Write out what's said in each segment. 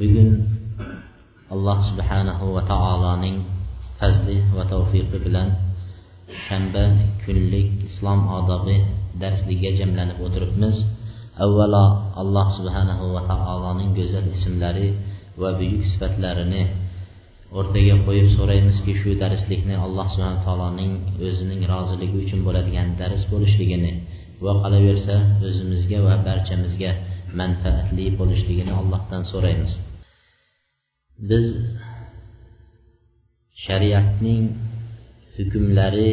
Bugun alloh subhanahu va taoloning fazli va tavfiqi bilan shanba kunlik islom odobi darsligiga jamlanib o'tiribmiz. Avvalo alloh subhanahu va taoloning go'zal ismlari va buyuk sifatlarini o'rtaga qo'yib so'raymizki shu darslikni alloh subhana taoloning o'zining roziligi uchun bo'ladigan dars bo'lishligini va qolaversa o'zimizga va barchamizga manfaatli bo'lishligini allohdan so'raymiz. Biz shariatning hukmlari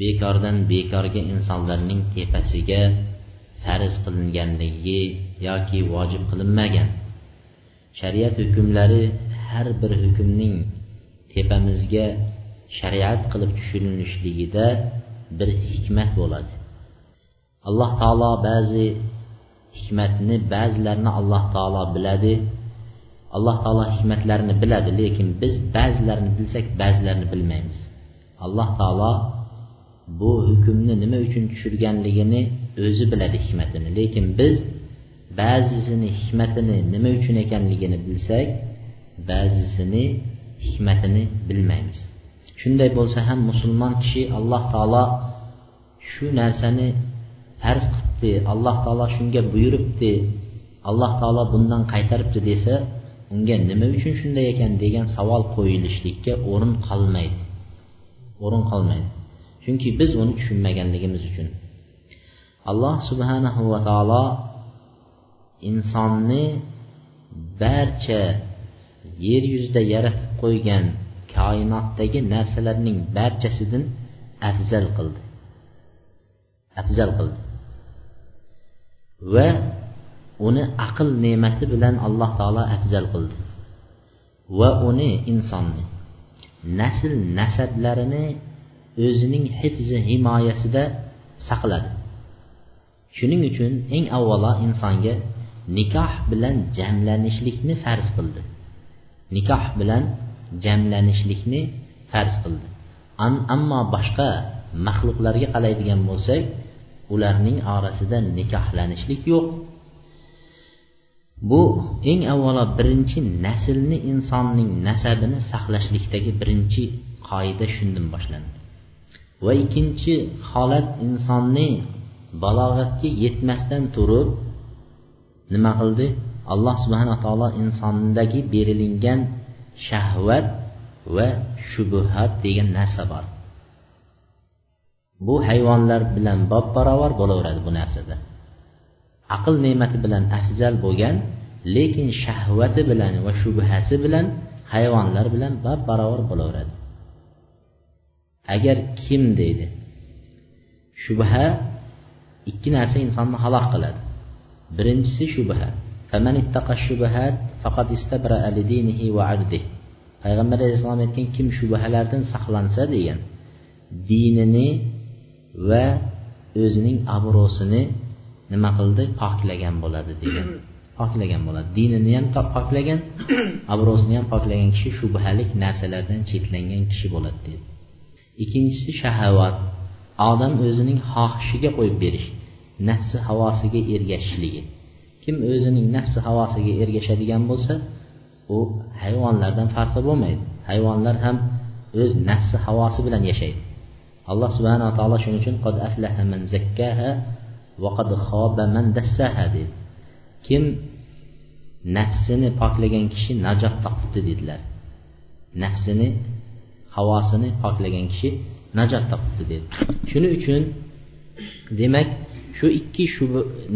bekordan bekorga insonlarning tepasiga farz qilinganligi yoki vojib qilinmagan. Shariat hukmlari har bir hukmning tepamizga shariat qilib tushirilishligida bir hikmat bo'ladi. Alloh taolo ba'zi hikmatni ba'zilarini alloh taolo biladi. Alloh taolo hikmatlarini biladi lekin biz ba'zilarini bilsak ba'zilarini bilmaymiz. Alloh taolo bu hukmni nima uchun tushirganligini o'zi biladi hikmatini. Lekin biz ba'zisini hikmatini nima uchun ekanligini bilsak ba'zisini hikmatini bilmaymiz. Shunday bo'lsa ham musulmon kishi alloh taolo shu narsani farz qilibdi alloh taolo shunga buyuribdi alloh taolo bundan qaytaribdi desa unga nima uchun shunday ekan degan savol qo'yilishlikka o'rin qolmaydi. O'rin qolmaydi. Chunki biz uni tushunmaganligimiz uchun. Alloh subhanahu va taolo insonni barcha yer yuzida yaratib qo'ygan koinotdagi narsalarning barchasidan afzal qildi. Afzal qildi. Va uni aql ne'mati bilan alloh taolo afzal qildi. Va uni insonni nasl nasablarini o'zining hifzi himoyasida saqladi. Shuning uchun eng avvalo insonga nikoh bilan jamlanishlikni farz qildi. Nikoh bilan jamlanishlikni farz qildi. Ammo boshqa maxluqlarga qaraydigan bo'lsak ularning orasida nikohlanishlik yo'q. Bu eng avvalo birinchi naslni insonning nasabini saqlashlikdagi birinchi qoida shundan boshlandi. Va ikkinchi holat insonni balog'atga yetmasdan turib nima qildi? Alloh subhanaa taolo insondagi berilingan shahvat va shubuhat degan narsa bor. Bu hayvonlar bilan bob barobar bo'laveradi bu narsada. Aql ne'mati bilan afzal bo'lgan lekin shahvati bilan va shubhasi bilan hayvonlar bilan bab barobar bo'laveradi. Agar kim deydi shubha ikki narsa insonni halok qiladi. Birinchisi shubha. Payg'ambar alayhissalom aytgan kim shubhalardan saqlansa degan dinini va o'zining obro'sini nima qildi? Poklagan bo'ladi degan. Poklagan bo'ladi. Dinini ham poklagan obro'sini ham poklagan kishi shubhalik narsalardan chetlangan kishi bo'ladi dedi. Ikkinchisi shahavat odam o'zining xohishiga qo'yib berish nafsi havosiga ergashishligi. Kim o'zining nafsi havosiga ergashadigan bo'lsa u hayvonlardan farqi bo'lmaydi. Hayvonlar ham o'z nafsi havosi bilan yashaydi alloh subhanava taolo shuning uchun qad aflaha man zakkaha va qad xoba man dassaha dedi. Kim nafsini poklagan kishi najot topibdi dedilar. Nafsini havosini poklagan kishi najot topibdi dedi. Shuning uchun demak shu ikki shu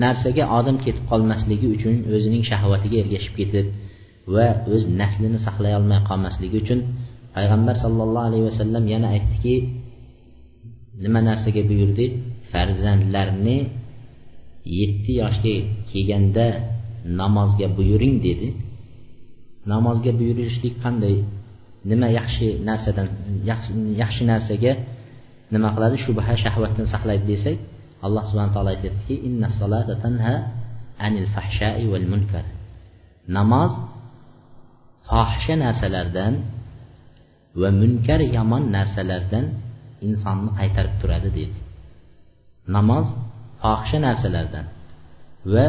narsaga odam ketib qolmasligi uchun o'zining shahvatiga ergashib ketib va o'z naslini saqlay olmay qolmasligi uchun payg'ambar sollallohu alayhi vasallam yana aytdiki nima narsaga buyurdi? Farzandlarni yetti yoshga kelganda namozga buyuring dedi. Namozga buyurishlik qanday? Nima yaxshi narsadan yaxshi narsaga nima qiladi? Shubha shahvatdan saqlaydi desak alloh subhana taolo aytyaptiki inna solata tanha anil fahshai val munkar. Namoz fohisha narsalardan va munkar yomon narsalardan insonni qaytarib turadi deydi. Namoz fohisha narsalardan va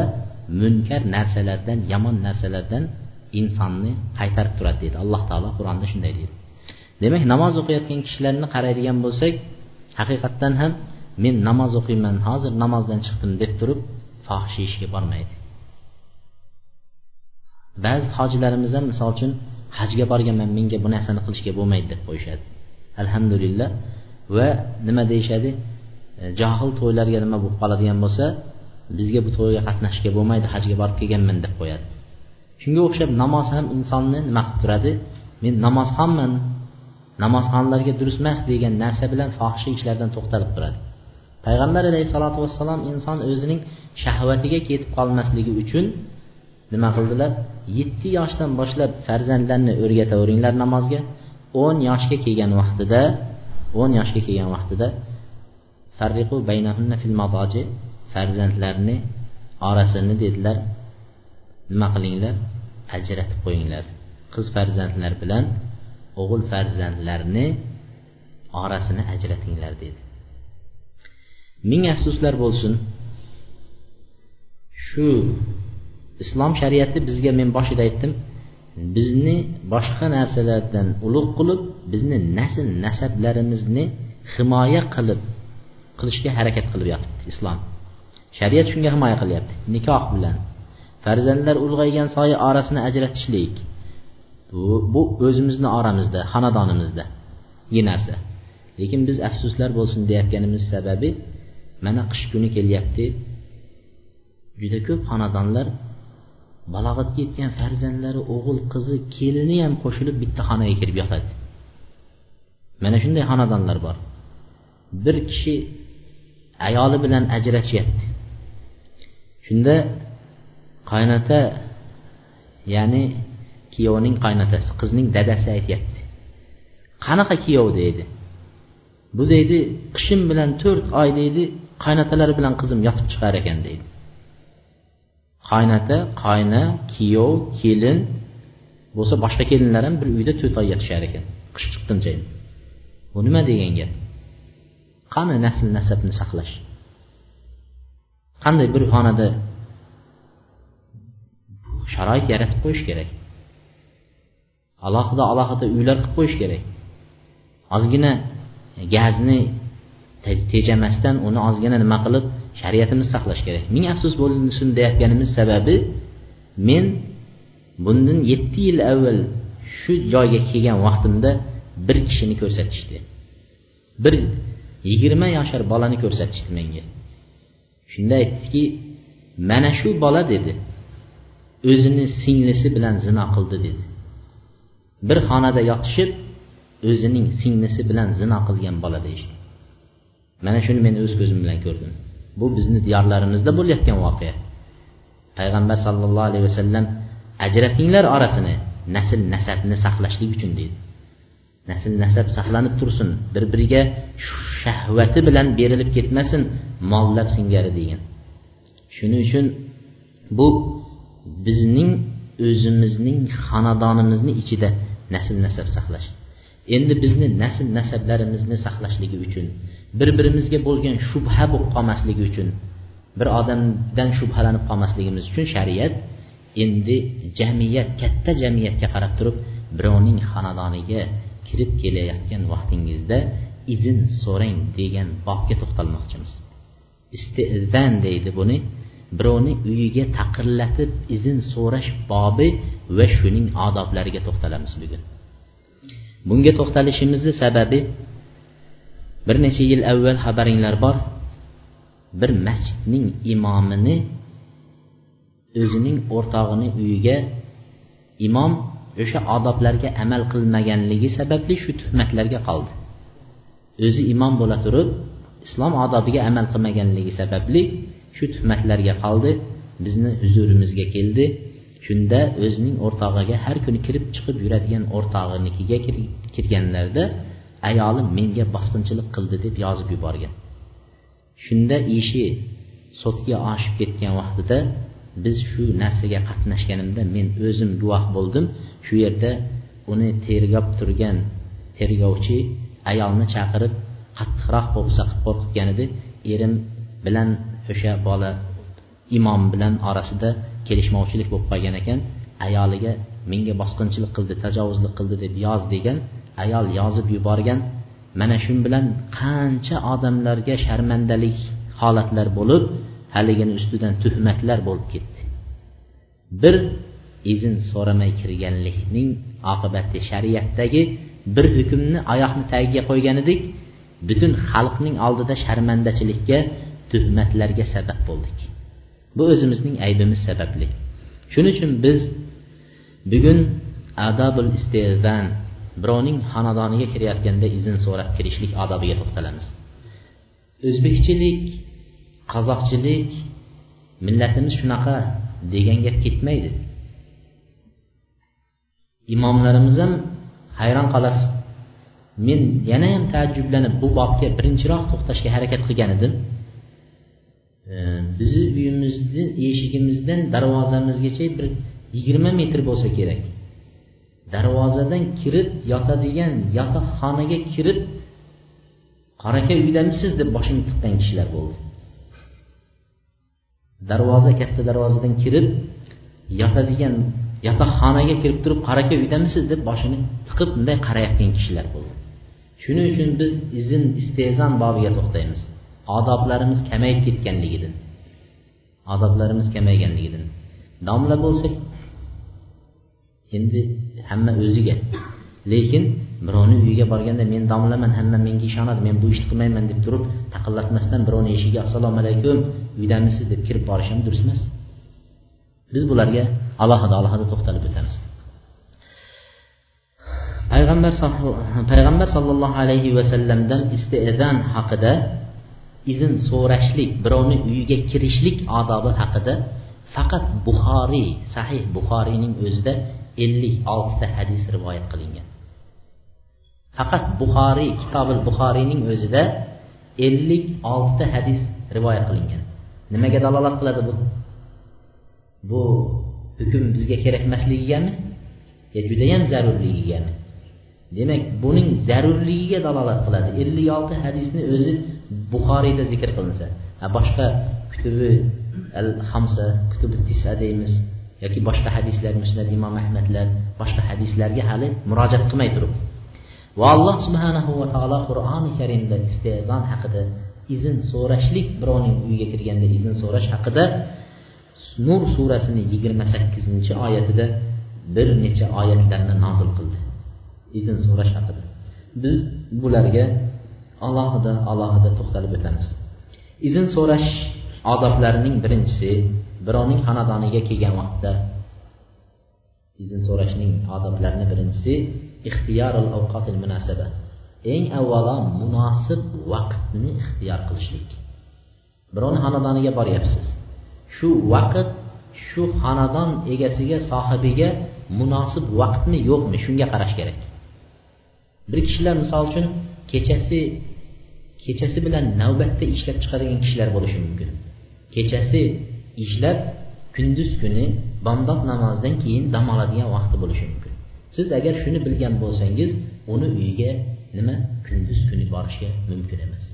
munkar narsalardan yomon narsalardan insonni qaytarib turadi deydi. Alloh taolo qur'onda shunday deydi. Demak namoz o'qiyotgan kishilarni qaraydigan bo'lsak haqiqatdan ham men namoz o'qiyman hozir namozdan chiqdim deb turib fohisha ishga bormaydi. Ba'zi hojilarimiz ham misol uchun hajga borganman menga bu narsani qilishga bo'lmaydi deb qo'yishadi. Alhamdulillah va nima deyishadi? E, Johil to'ylarga nima bo'lib qoladigan bo'lsa bizga bu to'yga qatnashishga bo'lmaydi hajga borib kelganman deb qo'yadi. Shunga o'xshab namoz ham insonni nima qilib turadi? Men namozxonman namozxonlarga durust emas degan narsa bilan fohisha ishlardan to'xtalib turadi. Payg'ambar alayhissalotu vassalom inson o'zining shahvatiga ketib qolmasligi uchun nima qildilar? Yetti yoshdan boshlab farzandlarni o'rgataveringlar namozga. o'n yoshga kelgan vaqtida o'n yoshga kelgan vaqtida farriqu baynahunna fil maboji farzandlarni orasini dedilar nima qilinglar? Ajratib qo'yinglar. Qiz farzandlar bilan o'g'il farzandlarni orasini ajratinglar dedi. Ming afsuslar bo'lsin. Shu islom shariati bizga men boshida aytdim. Bizni boshqa narsalardan ulug' qilib bizni nasl nasablarimizni himoya qilib qilishga harakat qilib yotibdi islom. Shariat shunga himoya qilyapti. Nikoh bilan. Farzandlar ulg'aygan soya orasini ajratishlik. Bu, bu o'zimizni oramizda xonadonimizdagi narsa. Lekin biz afsuslar bo'lsin deyayotganimiz sababi mana qish kuni kelyapti. Juda ko'p xonadonlar balog'atga yetgan farzandlari o'g'il qizi kelini ham qo'shilib bitta xonaga kirib yotadi mana shunday xonadonlar bor. Bir kishi ayoli bilan ajrashyapti shunda qaynota ya'ni kuyovning qaynotasi qizning dadasi aytyapti. Qanaqa kuyov deydi? Bu deydi qishim bilan to'rt oy deydi qaynotalari bilan qizim yotib chiqar ekan deydi. Qaynota qayna kuyov kelin bo'lsa boshqa kelinlar ham bir uyda to'rt oy yotishar ekan. Qish chiqquncha bu nima degan gap? Qani nasl nasabni saqlash? Qanday bir xonada sharoit yaratib qo'yish kerak? Alohida alohida uylar qilib qo'yish kerak. Ozgina gazni tejamasdan uni ozgina nima qilib shariatimiz saqlash kerak. Ming afsus bo'lsin deyotganimiz sababi men bundan yetti yil avval shu joyga kelgan vaqtimda bir kishini ko'rsatishdi. Bir yigirma yashar bolani ko'rsatishdi menga. Shunda aytdiki mana shu bola dedi. O'zini singlisi bilan zino qildi dedi. Bir xonada yotishib o'zining singlisi bilan zino qilgan bola deyishdi. Mana shuni men o'z ko'zim bilan ko'rdim. Bu bizni diyorlarimizda bo'layotgan voqea. Payg'ambar sollallohu alayhi vasallam ajratinglar orasini nasl nasabni saqlashlik uchun deydi. Nasl nasab saqlanib tursin bir biriga shahvati bilan berilib ketmasin mollar singari degan. Shuning uchun bu bizning o'zimizning xonadonimizni ichida nasl nasab saqlash. Endi bizni nasl nasablarimizni saqlashligi uchun bir birimizga bo'lgan shubha bo'lib qolmasligi uchun bir odamdan shubhalanib qolmasligimiz uchun shariat endi jamiyat katta jamiyatga qarab turib birovning xonadoniga kirib kelayotgan vaqtingizda izn so'rang degan bobga to'xtalmoqchimiz. Istizan deydi buni. Birovni uyiga taqirlatib izn so'rash bobi va shuning odoblariga to'xtalamiz bugun. Bunga to'xtalishimizni sababi bir necha yil avval xabaringlar bor. Bir masjidning imomini o'zining o'rtog'ini uyiga imom o'sha odoblarga amal qilmaganligi sababli shu tuhmatlarga qoldi. O'zi imom bo'la turib islom odobiga amal qilmaganligi sababli shu tuhmatlarga qoldi bizni huzurimizga keldi. Shunda o'zining o'rtog'iga har kuni kirib chiqib yuradigan o'rtog'inikiga kirganlarida ayolim menga bosqinchilik qildi deb yozib yuborgan. Shunda ishi sotga oshib ketgan vaqtida biz shu narsaga qatnashganimda men o'zim guvoh bo'ldim. Shu yerda uni tergab turgan tergovchi ayolni chaqirib qattiqroq po'pisa qilib qo'rqitgan edi. Erim bilan o'sha bola imom bilan orasida kelishmovchilik bo'lib qolgan ekan. Ayoliga menga bosqinchilik qildi tajovuzlik qildi deb yoz degan ayol yozib yuborgan mana shu bilan qancha odamlarga sharmandalik holatlar bo'lib haligini ustidan tuhmatlar bo'lib ketdi. Bir izn so'ramay kirganlikning oqibati shariatdagi bir hukmni oyoqni tagiga qo'ygan edik butun xalqning oldida sharmandachilikka tuhmatlarga sabab bo'ldik. Bu o'zimizning aybimiz sababli. Shuning uchun biz bugun adabul istezan birovning xonadoniga kirayotganda izn so'rab kirishlik odobiga to'xtalamiz. O'zbekchilik qozoqchilik millatimiz shunaqa degan gap ketmaydi. Imomlarimiz ham hayron qolasiz. Men yana ham taajjublanib bu bobga birinchiroq to'xtashga harakat qilgan edim. Bizni uyimizni eshigimizdan darvozamizgacha bir yigirma metr bo'lsa kerak. Darvozadan kirib yotadigan yotoqxonaga kirib qoraka uydamisiz deb boshini tiqqan kishilar bo'ldi. Darvoza katta darvozadan kirib yotadigan yotoqxonaga kirib turib qoraka uydamisiz deb boshini tiqib bunday qarayotgan kishilar bo'ldi. Shuning uchun biz izn istezon bobiga to'xtaymiz. Odoblarimiz kamayib ketganligidan. Odoblarimiz kamayganligidan. Domla bo'lsak endi hamma o'ziga. Lekin birovni uyiga borganda men domlaman hamma menga ishonadi men bu ishni qilmayman deb turib taqillatmasdan birovni eshigiga assalomu alaykum uydamisiz deb kirib borish ham durust emas. Biz bularga alohida alohida to'xtalib o'tamiz. Payg'ambar payg'ambar sollallohu alayhi vasallamdan istezan haqida izn so'rashlik birovni uyiga kirishlik odobi haqida faqat buxoriy sahih buxoriyning o'zida ellik oltita hadis rivoyat qilingan. Faqat buxoriy kitobil buxoriyning o'zida ellik oltita hadis rivoyat qilingan. Nimaga dalolat qiladi bu? Bu hukm bizga kerak emasligigami yo judayam zarurligigami? Demak buning zarurligiga dalolat qiladi ellik olti hadisni o'zi buxoriyda zikr qilinsa. Boshqa kutubi al hamsa kutubi tisa deymiz. Yoki boshqa hadislar musnad imom ahmadlar boshqa hadislarga hali murojaat qilmay turib. Va alloh subhanahu va taolo qur'oni karimda istedon haqida izn so'rashlik birovning uyiga kirganda izn so'rash haqida nur surasini yigirma sakkizinchi oyatida bir necha oyatlarni nozil qildi. Izn so'rash haqida. Biz bularga alohida alohida to'xtalib o'tamiz. Izn so'rash odoblarining birinchisi birovning xonadoniga kelgan vaqtda izn so'rashning odoblarini birinchisi ixtiyorul avqotil munasaba. Eng avvalo munosib vaqtni ixtiyor qilishlik. Birovni xonadoniga boryapsiz. Shu vaqt shu xonadon egasiga sohibiga munosib vaqtmi yo'qmi shunga qarash kerak. Bir kishilar misol uchun kechasi kechasi bilan navbatda ishlab chiqadigan kishilar bo'lishi mumkin. Kechasi ishlab kunduz kuni bomdod namozidan keyin dam oladigan vaqti bo'lishi mumkin. Siz agar shuni bilgan bo'lsangiz uni uyiga nima kunduz kuni borishga mumkin emas.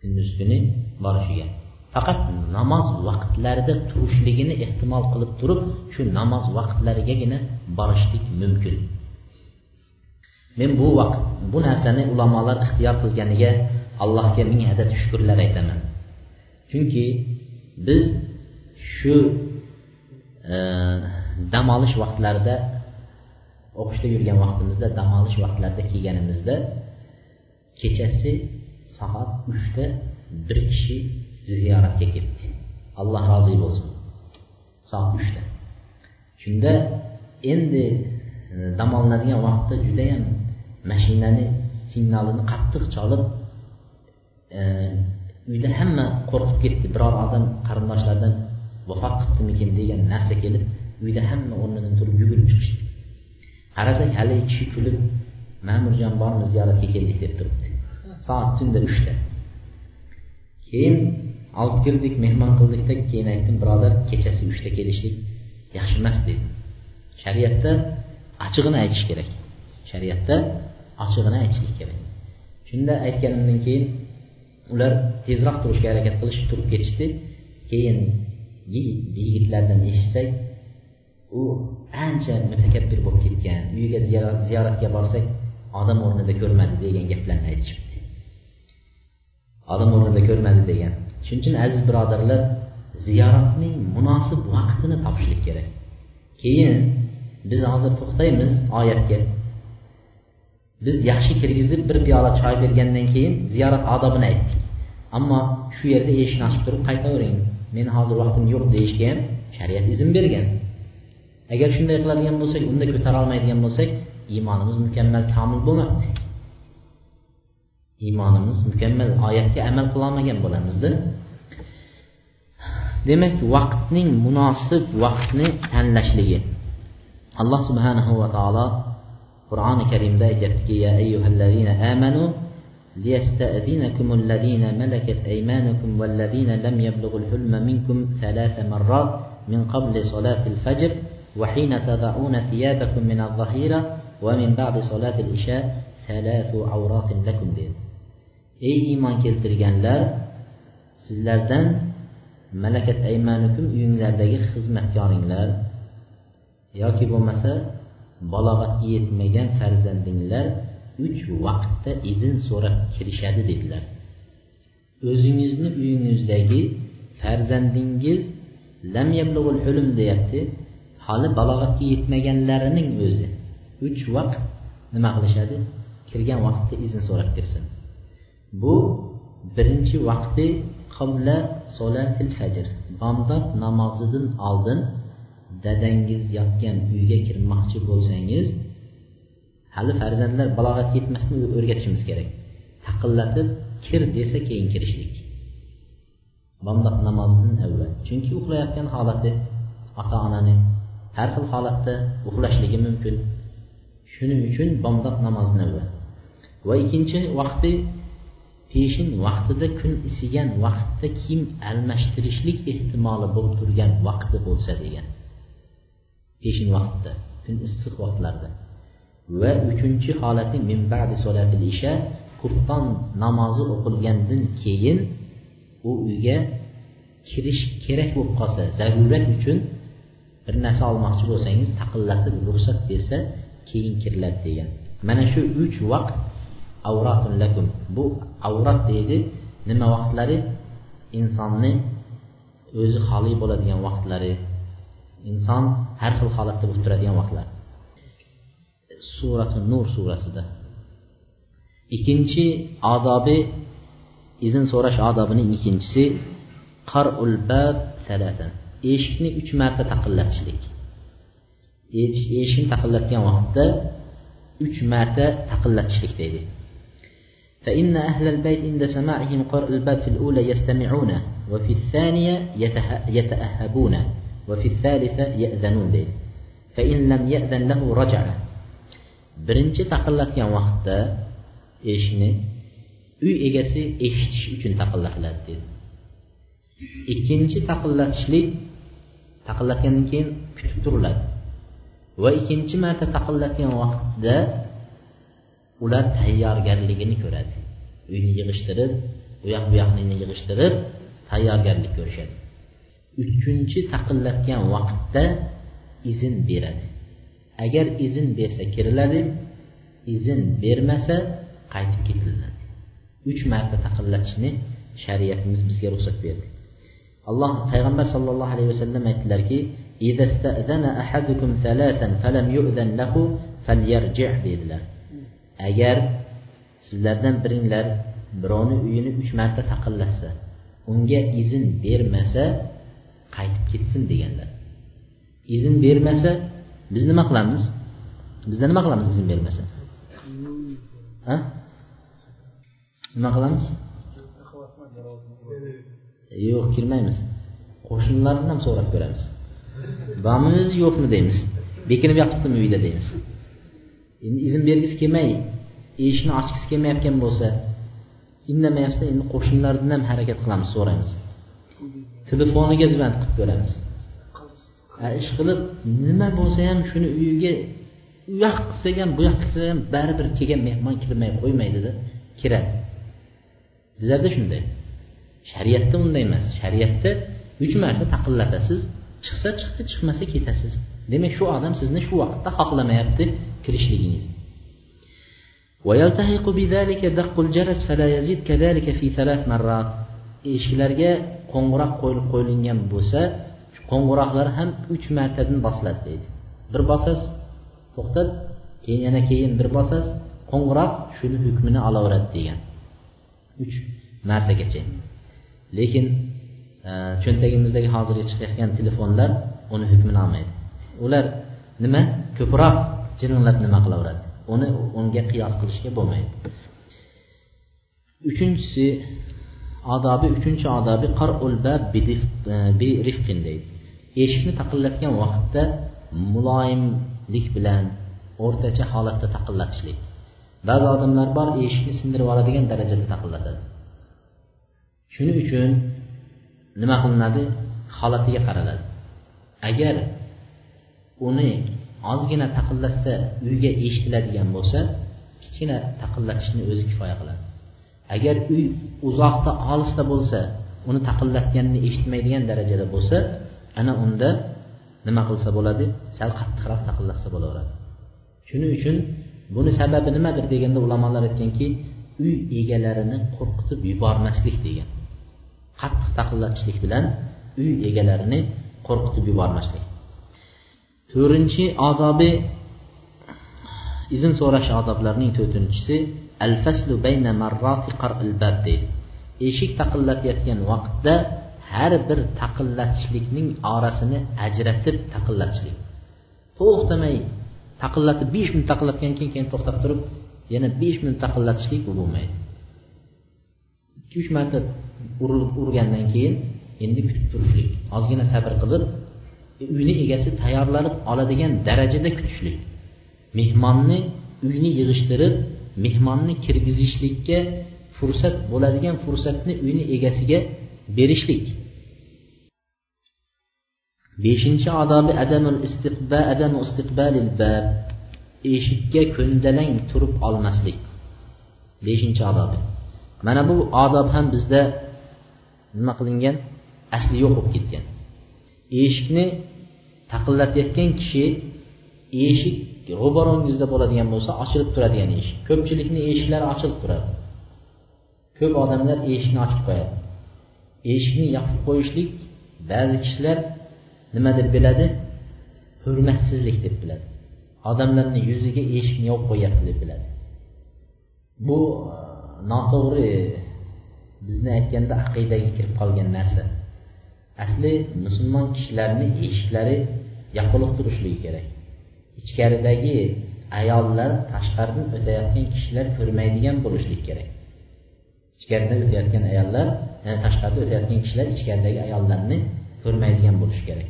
Kunduz kuni borishiga. Faqat namoz vaqtlarida turishligini ehtimol qilib turib shu namoz vaqtlarigagina borishlik mumkin. Men bu vaqt bu narsani ulamolar ixtiyor qilganiga allohga ming adad shukurlar aytaman. Chunki biz shu e, dam olish vaqtlarida o'qishda yurgan vaqtimizda dam olish vaqtlarida kelganimizda kechasi soat uchda bir kishi ziyoratga kelibdi. Alloh rozi bo'lsin. Soat uchda. Shunda endi e, dam olinadigan vaqtda judayam mashinani signalini qattiq cholib e, uyda hamma qo'rqib ketdi. Biror odam qarindoshlardan vafot qilibdimikin degan narsa kelib uyda hamma o'rnidan turib yugurib chiqishdi. Qarasak hali kishi kulib ma'murjon bormi ziyoratga keldik? deb turibdi. Soat tunda uchda keyin olib kirdik mehmon qildikda keyin aytdim birodar kechasi uchda kelishlik yaxshi emas dedim. Shariatda ochig'ini aytish kerak. Shariatda ochig'ini aytishlik kerak. Shunda aytganimdan keyin ular tezroq turishga harakat qilishib turib ketishdi. Keyin yigitlardan eshitsak u ancha mutakabbir bo'lib ketgan. Uyiga ziyoratga borsak odam o'rnida ko'rmadi degan gaplarni aytishibdi. Odam o'rnida ko'rmadi degan. Shuning uchun aziz birodarlar ziyoratning munosib vaqtini topishlik kerak. Keyin biz hozir to'xtaymiz oyatga. Biz yaxshi kirgizib bir piyola choy bergandan keyin ziyorat odobini aytdik. Ammo shu yerda eshikni ochib turib qaytavering. Meni hozir vaqtim yo'q deyishga ham shariat izn bergan. Agar shunday qiladigan bo'lsak unda ko'tara olmaydigan bo'lsak iymonimiz mukammal komil bo'lmabdi. Iymonimiz mukammal oyatga amal qilolmagan bo'lamizda. Demak vaqtning munosib vaqtni tanlashligi. Alloh subhanahu va taolo qur'oni karimda aytyaptiki ya ayyuhallazina amanu ليستأذنكم الذين ملكت أيمانكم والذين لم يبلغوا الحلم منكم ثلاث مرات من قبل صلاة الفجر وحين تضعون ثيابكم من الظهيرة ومن بعد صلاة العشاء ثلاث عورات لكم dedi ey iymon keltirganlar sizlardan malakat aymanukum uyinglardagi xizmatkoringlar yoki bo'lmasa balog'atga yetmagan farzandinglar uch vaqtda izn so'rab kirishadi dedilar. O'zingizni uyingizdagi farzandingiz lam hulum deyapti. Hali balog'atga yetmaganlarining o'zi uch vaqt nima qilishadi? Kirgan vaqtda izn so'rab kirsin. Bu birinchi vaqti qabla solatil fajr bomdod namozidan oldin dadangiz yotgan uyga kirmoqchi bo'lsangiz hali farzandlar balog'atga yetmasdan o'rgatishimiz kerak. Taqillatib kir desa keyin kirishlik. Bomdod namozidan avval. Chunki uxlayotgan holati ota onani har xil holatda uxlashligi mumkin. Shuning uchun bomdod namozidan avval. Va ikkinchi vaqti peshin vaqtida kun isigan vaqtda kiyim almashtirishlik ehtimoli bo'lib turgan vaqti bo'lsa degan. Peshin vaqtda kun issiq vaqtlarda. Va uchinchi holati min ba'di solatil isha qurton namozi o'qilgandan keyin u uyga kirish kerak bo'lib qolsa zarurat uchun bir narsa olmoqchi bo'lsangiz taqillatib ruxsat bersa keyin kiriladi degan. Mana shu uch vaqt avratun lakum. Bu avrat deydi nima vaqtlari? Insonni o'zi xoli bo'ladigan vaqtlari. Inson har xil holatda bo'lib turadigan vaqtlar. Surati nur surasida ikkinchi odobi izn so'rash odobining ikkinchisi qarul bab salatan eshikni uch marta taqillatishlik eshikni taqillatgan vaqtda uch marta taqillatishlik deydi فإن أهل البيت عند سماعهم قرء الباب في الأولى يستمعون وفي الثانية يتأهبون وفي الثالثة يأذنون deydi فإن لم يأذن له رجع birinchi taqillatgan vaqtda eshikni uy egasi eshitish uchun taqillatiladi dedi. Ikkinchi taqillatishlik taqillatgandan keyin kutib turiladi. Va ikkinchi marta taqillatgan vaqtda ular tayyorgarligini ko'radi. Uyni yig'ishtirib u yoq bu yoqni yig'ishtirib tayyorgarlik ko'rishadi. Uchinchi taqillatgan vaqtda izn beradi. Agar izn bersa kiriladi izn bermasa qaytib ketiladi uch marta taqillatishni shariatimiz bizga ruxsat berdi. Alloh payg'ambar sollallohu alayhi vasallam aytdilarki dedilar. Agar sizlardan biringlar birovni uyini uch marta taqillatsa unga izn bermasa qaytib ketsin deganlar. Izn bermasa biz nima qilamiz? Bizda nima qilamiz izn bermasa? Ha? Nima qilamiz? Yo'q kirmaymiz. Qo'shnilardan ham so'rab ko'ramiz. Bormi o'zi yo'qmi deymiz. Bekinib yotibdimi uyda deymiz. Endi izn bergisi kelmay eshikni ochgisi kelmayotgan bo'lsa indamayapsa endi qo'shnilardan ham harakat qilamiz so'raymiz. Telefoniga zvont qilib ko'ramiz. ish qilib nima bo'lsa ham shuni uyiga u yoq qilsak ham bu yoq qilsak ham baribir kelgan mehmon kirmay qo'ymaydida kiradi bizlarda shunday shariatda unday emas shariatda uch marta taqillatasiz chiqsa chiqdi chiqmasa ketasiz demak shu odam sizni shu vaqtda xohlamayapti kirishligingizni ويلتحق بذلك دق الجرس فلا يزيد كذلك في ثلاث مرات eshiklarga qo'ng'iroq qo'yilib qo'yilgan bo'lsa qo'ng'iroqlar ham uch martadan bosiladi deydi. Bir bosasiz to'xtab keyin yana keyin. Bir bosasiz qo'ng'iroq shuni hukmini olaveradi degan. Uch martagacha. Lekin e, cho'ntagimizdagi hozirgi chiqayotgan telefonlar uni hukmini olmaydi. Ular nima? Ko'proq jiringlab nima qilaveradi? Uni unga qiyos qilishga bo'lmaydi. Uchinchisi odobi uchinchi odobi qarul bab bi rifqin deydi. Eshikni taqillatgan vaqtda muloyimlik bilan o'rtacha holatda taqillatishlik. Ba'zi odamlar bor eshikni sindirib oladigan darajada taqillatadi. Shuning uchun nima qilinadi? Holatiga qaraladi. Agar uni ozgina taqillatsa uyga eshitiladigan bo'lsa kichkina taqillatishni o'zi kifoya qiladi. Agar uy uzoqda olisda bo'lsa uni taqillatganini eshitmaydigan darajada bo'lsa ana unda nima qilsa bo'ladi? Sal qattiqroq taqillatsa bo'laveradi. Shuning uchun buni sababi nimadir deganda ulamolar aytganki uy egalarini qo'rqitib yubormaslik degan. Qattiq taqillatishlik bilan uy egalarini qo'rqitib yubormaslik. To'rtinchi odobi izn so'rash odoblarining to'rtinchisi al faslu bayna marrati qar'il bab deydi eshik taqillatayotgan vaqtda har bir taqillatishlikning orasini ajratib taqillatishlik. To'xtamay taqillatib besh minut taqillatgan keyin keyin to'xtab turib yana besh minut taqillatishlik bu bo'lmaydi. Ikki uch marta urgandan keyin endi kutib turishlik ozgina sabr qilib e, uyni egasi tayyorlanib oladigan darajada kutishlik. Mehmonni uyni yig'ishtirib mehmonni kirgizishlikka fursat bo'ladigan fursatni uyni egasiga berishlik. Beshinchi odobi adamul istiqba adamu istiqbalil bab. Eshikka ko'ndalang turib olmaslik. Beshinchi odobi. Mana bu odob ham bizda nima qilingan? Asli yo'q bo'lib ketgan. Eshikni taqillatayotgan kishi eshik ro'barongizda bo'ladigan bo'lsa ochilib turadigan eshik. Ko'pchilikni eshiklari ochilib turadi. Ko'p odamlar eshikni ochib qo'yadi. Eshikni yopib qo'yishlik ba'zi kishilar nima deb biladi? Hurmatsizlik deb biladi. Odamlarni yuziga eshikni yopib qo'yyapti deb biladi. Bu e, noto'g'ri e, bizni aytganda aqidaga kirib qolgan narsa. Asli musulmon kishilarni eshiklari yopiq turishligi kerak. Ichkaridagi ayollar tashqaridan o'tayotgan kishilar ko'rmaydigan bo'lishligi kerak. Ichkaridan o'tayotgan ayollar ya'ni tashqarida o'tayotgan kishilar ichkaridagi ayollarni ko'rmaydigan bo'lishi kerak.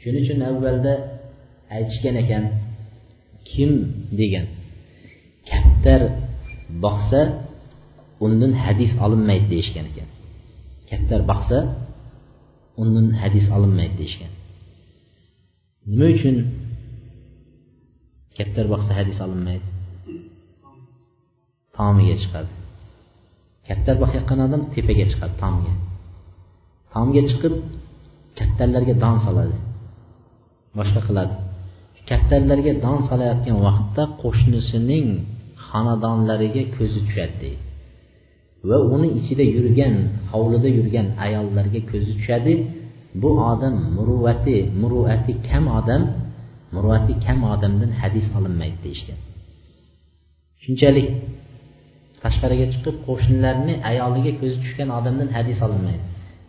Shuning uchun avvalda aytishgan ekan kim degan. Kaptar boqsa undan hadis olinmaydi deyishgan ekan. Kaptar boqsa undan hadis olinmaydi deyishgan. Nima uchun kaptar boqsa hadis olinmaydi? Tomiga chiqadi. Kaptar boqayotgan odam tepaga chiqadi tomga tomga chiqib kaptarlarga don soladi. Boshqa qiladi. Kattalarga don solayotgan vaqtda qo'shnisining xonadonlariga ko'zi tushadi deydi. Va uni ichida yurgan hovlida yurgan ayollarga ko'zi tushadi. Bu odam muruvvati muruvvati kam odam muruvvati kam odamdan hadis olinmaydi deyishgan. Shunchalik tashqariga chiqib qo'shnilarni ayoliga ko'zi tushgan odamdan hadis olinmaydi.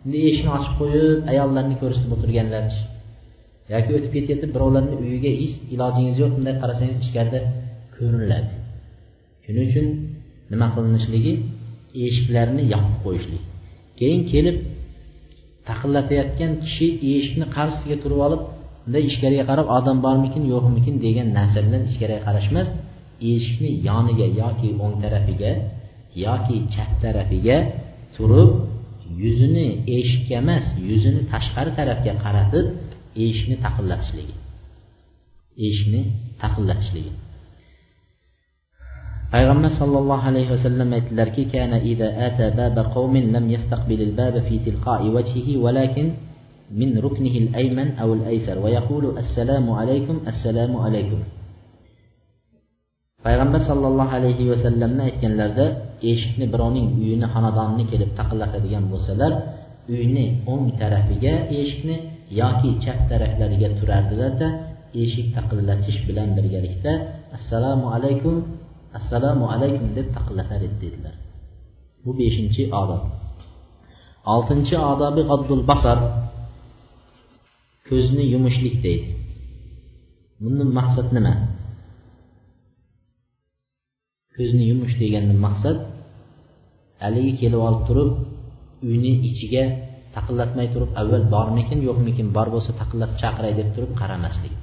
Endi eshikni ochib qo'yib ayollarni ko'rsatib o'tirganlarchi. Yoki o'tib ketayotib birovlarni uyiga hech ilojingiz yo'q bunday qarasangiz ichkarida ko'riniladi. Shuning uchun nima qilinishligi eshiklarni yopib qo'yishlik. Keyin kelib taqillatayotgan kishi eshikni qarshisiga turib olib bunday ichkariga qarab odam bormikin yo'qmikin? degan narsa bilan ichkariga qarash emas eshikni yoniga yoki o'ng tarafiga yoki chap tarafiga turib yuzini eshikka emas yuzini tashqari tarafga qaratib eshikni taqillatishligi eshikni taqillatishligi payg'ambar sollallohu alayhi vasallam aytdilarki kana ida ata baba qawmin lam yastaqbil al-baba fi tilqa'i wajhihi walakin min ruknihi al-ayman aw al-aysar. Wa yaqulu assalomu alaykum assalomu alaykum. Payg'ambar sollallohu alayhi vasallamni aytganlarida eshikni birovning uyini xonadonini kelib taqillatadigan bo'lsalar uyni o'ng tarafiga eshikni yoki chap taraflariga turardilarda eshik taqillatish bilan birgalikda assalomu alaykum assalomu alaykum deb taqillatar edi dedilar. Bu beshinchi odob. Oltinchi odobi abdul basar ko'zni yumishlik deydi. Bundan maqsad nima? Ko'zni yumish degandan maqsad haligi kelib olib turib uyni ichiga taqillatmay turib avval bormikin yo'qmikin bor bo'lsa taqillatib chaqiray deb turib qaramaslik.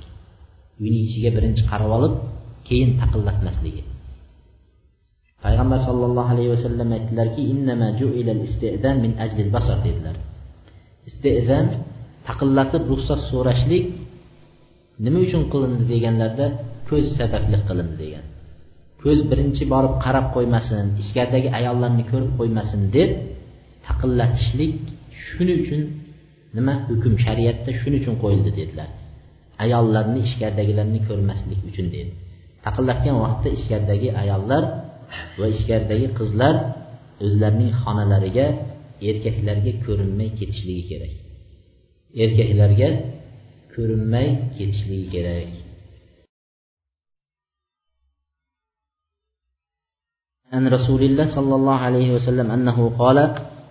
Uyni ichiga birinchi qarab olib keyin taqillatmasligi. Payg'ambar sollallohu alayhi vasallam aytdilarki min basar dedilar. Iste'zan taqillatib ruxsat so'rashlik nima uchun qilindi deganlarda ko'z sababli qilindi degan. Ko'z birinchi borib qarab qo'ymasin ichkaridagi ayollarni ko'rib qo'ymasin deb taqillatishlik shuning uchun nima hukm shariatda shuning uchun qo'yildi dedilar ayollarni ichkaridagilarni ko'rmaslik uchun dedi taqillatgan vaqtda ichkaridagi ayollar va ichkaridagi qizlar o'zlarining xonalariga erkaklarga ko'rinmay ketishligi kerak erkaklarga ko'rinmay ketishligi kerak عن رسول الله صلى الله عليه وسلم أنه قال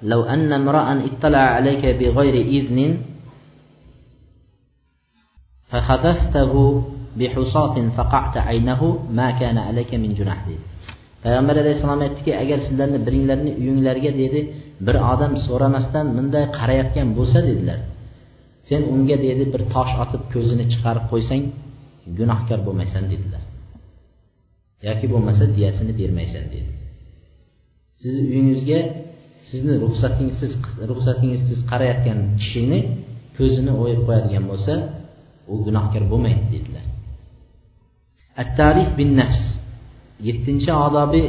لو أن امرأ اطلع عليك بغير إذن فخذفته بحصاة فقعت عينه ما كان عليك من جناح dedi payg'ambar alayhissalom aytdiki agar sizlarni biringlarni uyinglarga dedi bir odam so'ramasdan bunday qarayotgan bo'lsa dedilar sen unga dedi bir tosh otib ko'zini chiqarib qo'ysang gunohkor bo'lmaysan dedilar yoki bo'lmasa diyasini bermaysan dedi sizni uyingizga sizni ruxsatingizsiz ruxsatingizsiz qarayotgan kishini ko'zini o'yib qo'yadigan bo'lsa u gunohkor bo'lmaydi dedilar. At tarif bin nafs yettinchi odobi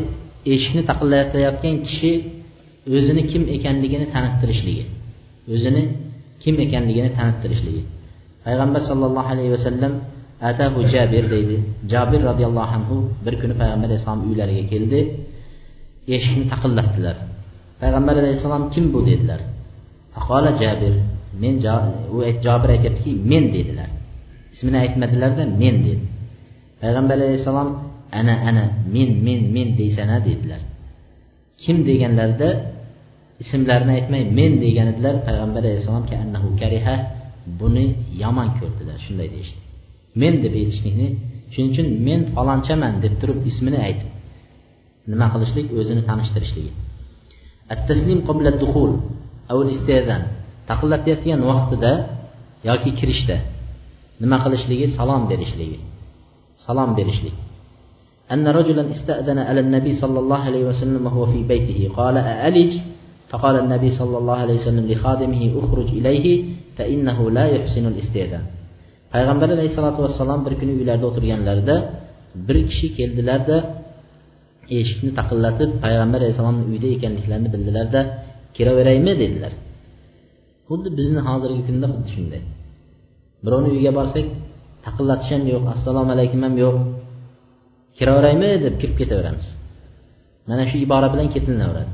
eshikni taqillatayotgan kishi o'zini kim ekanligini tanittirishligi o'zini kim ekanligini tanittirishligi. Payg'ambar sollallohu alayhi vasallam atahu jabir deydi. Jabir roziyallohu anhu bir kuni payg'ambar alayhissalom uylariga keldi eshikni taqillatdilar. Payg'ambar alayhissalom kim bu dedilar? Faqola jabir men u jobir aytyaptiki men dedilar. Ismini aytmadilarda men dedi. Payg'ambar alayhissalom ana ana men men men deysana dedilar. Kim deganlarida ismlarini aytmay men degan edilar payg'ambar alayhissalom kariha buni yomon ko'rdilar shunday deyishdi. Men deb aytishlikni shuning uchun men falonchaman deb turib ismini aytib nima qilishlik? O'zini tanishtirishligi at taslim qabla duxul avul istezan taqillatayotgan vaqtida yoki kirishda nima qilishligi salom berishligi salom berishlik أن رجلا استأذن على النبي صلى الله عليه وسلم وهو في بيته قال أألج فقال النبي صلى الله عليه وسلم لخادمه اخرج إليه فإنه لا يحسن الاستئذان payg'ambar alayhissalotu vassalom bir kuni uylarida o'tirganlarida bir kishi keldilarda eshikni taqillatib payg'ambar alayhissalomni uyida ekanliklarini bildilarda kiraveraymi dedilar. Xuddi bizni hozirgi kunda xuddi shunday. Birovni uyiga borsak taqillatish ham yo'q assalomu alaykum ham yo'q kiraveraymi deb kirib ketaveramiz. Mana shu ibora bilan ketinaveradi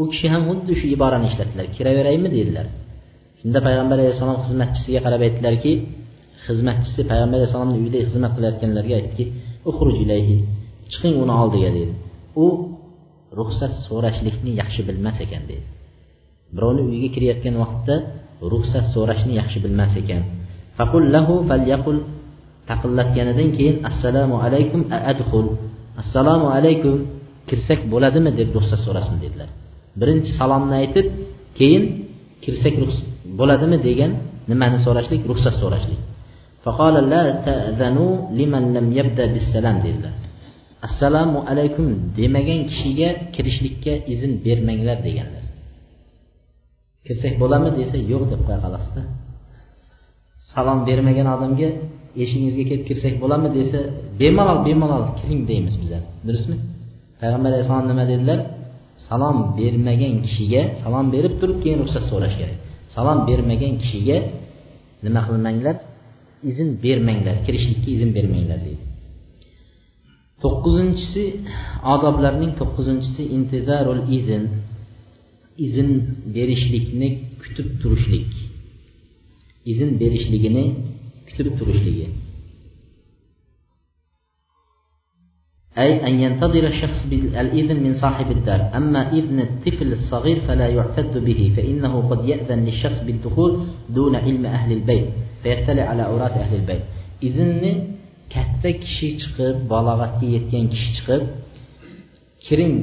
u kishi ham xuddi shu iborani ishlatdilar kiraveraymi dedilar. Shunda payg'ambar alayhissalom xizmatchisiga qarab aytdilarki xizmatchisi payg'ambar alayhissalomni uyida xizmat qilayotganlarga aytdiki ilayhi. Chiqing uni oldiga dedi u ruxsat so'rashlikni yaxshi bilmas ekan dedi birovni uyiga kirayotgan vaqtda ruxsat so'rashni yaxshi bilmas ekan. Faqul lahu falyaqul taqillatganidan keyin assalomu alaykum adxul assalomu alaykum kirsak bo'ladimi deb ruxsat so'rasin dedilar. Birinchi salomni aytib keyin kirsak bo'ladimi degan nimani so'rashlik? Ruxsat so'rashlik. Dedilar. Assalomu alaykum demagan kishiga kirishlikka izn bermanglar deganlar. Kirsak bo'ladimi desa yo'q deb qo'ya qolasizda. Salom bermagan odamga eshigingizga kelib kirsak bo'ladimi desa bemalol bemalol kiring deymiz bizlar. Durustmi? Payg'ambar alayhissalom nima dedilar? Salom bermagan kishiga salom berib turib keyin ruxsat so'rash kerak. Salom bermagan kishiga nima qilmanglar? Izn bermanglar kirishlikka izn bermanglar deydi. To'qqizinchisi odoblarning to'qqizinchisi intizarul izn izn berishlikni kutib turishlik. Izn berishligini kutib turishligi. أي أن ينتظر الشخص الإذن من صاحب الدار أما إذن الطفل الصغير فلا يعتد به فإنه قد يأذن للشخص بالدخول دون علم أهل البيت فيطلع على أوراق أهل البيت إذن katta kishi chiqib balog'atga yetgan kishi chiqib kiring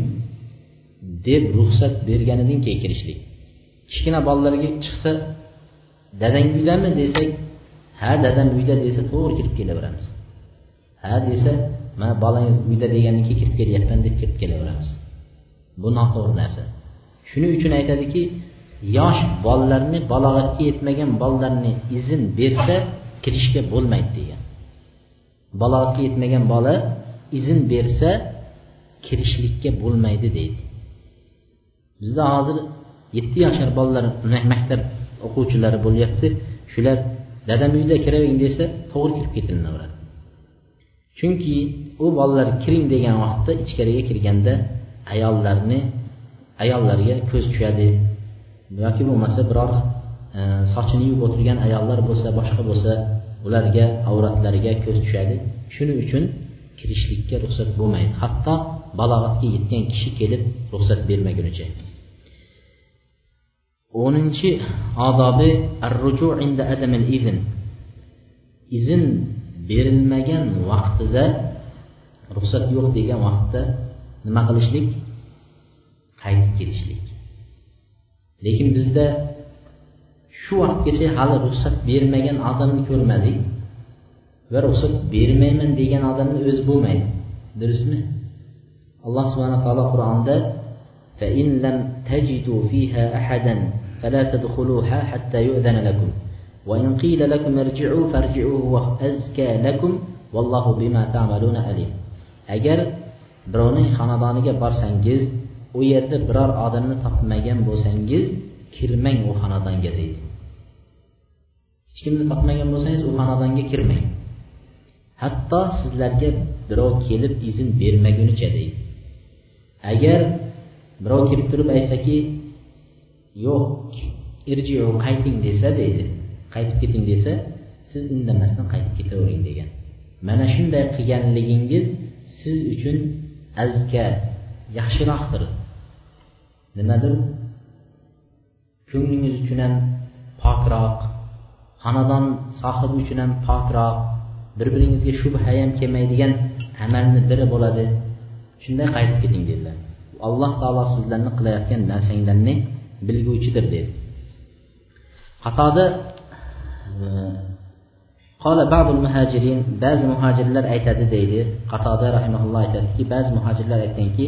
deb ruxsat berganidan keyin kirishlik. Kichkina bolalarga chiqsa dadang uydami desak ha dadam uyda desa to'g'ri kirib kelaveramiz. Ha desa mana bolangiz uyda degandan keyin kirib kelyapman deb kirib kelaveramiz. Bu noto'g'ri narsa. Shuning uchun aytadiki yosh bolalarni balog'atga yetmagan bolalarni izn bersa kirishga bo'lmaydi degan. Balog'atga yetmagan bola izn bersa kirishlikka bo'lmaydi deydi. Bizda hozir yetti yoshar bolalar maktab o'quvchilari bo'lyapti. Shular dadam uyda kiravering desa to'g'ri kirib ketilaveradi chunki u bolalar kiring degan vaqtda ichkariga kirganda ayollarni ayollarga ko'z tushadi. Yoki bo'lmasa biror e, sochini yuvib o'tirgan ayollar bo'lsa boshqa bo'lsa ularga avratlariga ko'z tushadi. Shuning uchun kirishlikka ruxsat bo'lmaydi. Hatto balog'atga yetgan kishi kelib ruxsat bermagunicha. O'ninchi odobi inda adamil izn. Izn berilmagan vaqtida ruxsat yo'q degan vaqtda nima qilishlik? Qaytib ketishlik lekin bizda shu vaqtgacha hali ruxsat bermagan odamni ko'rmadik va ruxsat bermayman degan odamni o'zi bo'lmaydi durustmi alloh subhana taolo qur'onda فإن لم تجدوا فيها أحدا فلا تدخلوها حتى يؤذن لكم وإن قيل لكم ارجعوا فارجعوا هو أزكى لكم والله بما تعملون عليم agar birovning xonadoniga borsangiz u yerda biror odamni topmagan bo'lsangiz kirmang u xonadonga deydi Hech kimni topmagan bo'lsangiz u xonadonga kirmang. Hatto sizlarga birov kelib izn bermagunicha deydi. Agar birov kelib turib aytsaki yo'q irjiu qayting desa deydi. Qaytib keting desa siz indamasdan qaytib ketavering degan. Mana shunday qilganligingiz siz uchun azka yaxshiroqdir. Nimadir ko'nglingiz uchun ham pokroq xonadon sohibi uchun ham pokroq bir biringizga shubha ham kelmaydigan amalni biri bo'ladi. Shunday qaytib keting dedilar. Alloh taolo sizlarni qilayotgan narsanglarni bilguvchidir dedi. Qatoda e, qola ba'dul muhajirin ba'zi muhojirlar aytadi deydi. Qatoda rahimulloh aytadiki ba'zi muhojirlar aytganki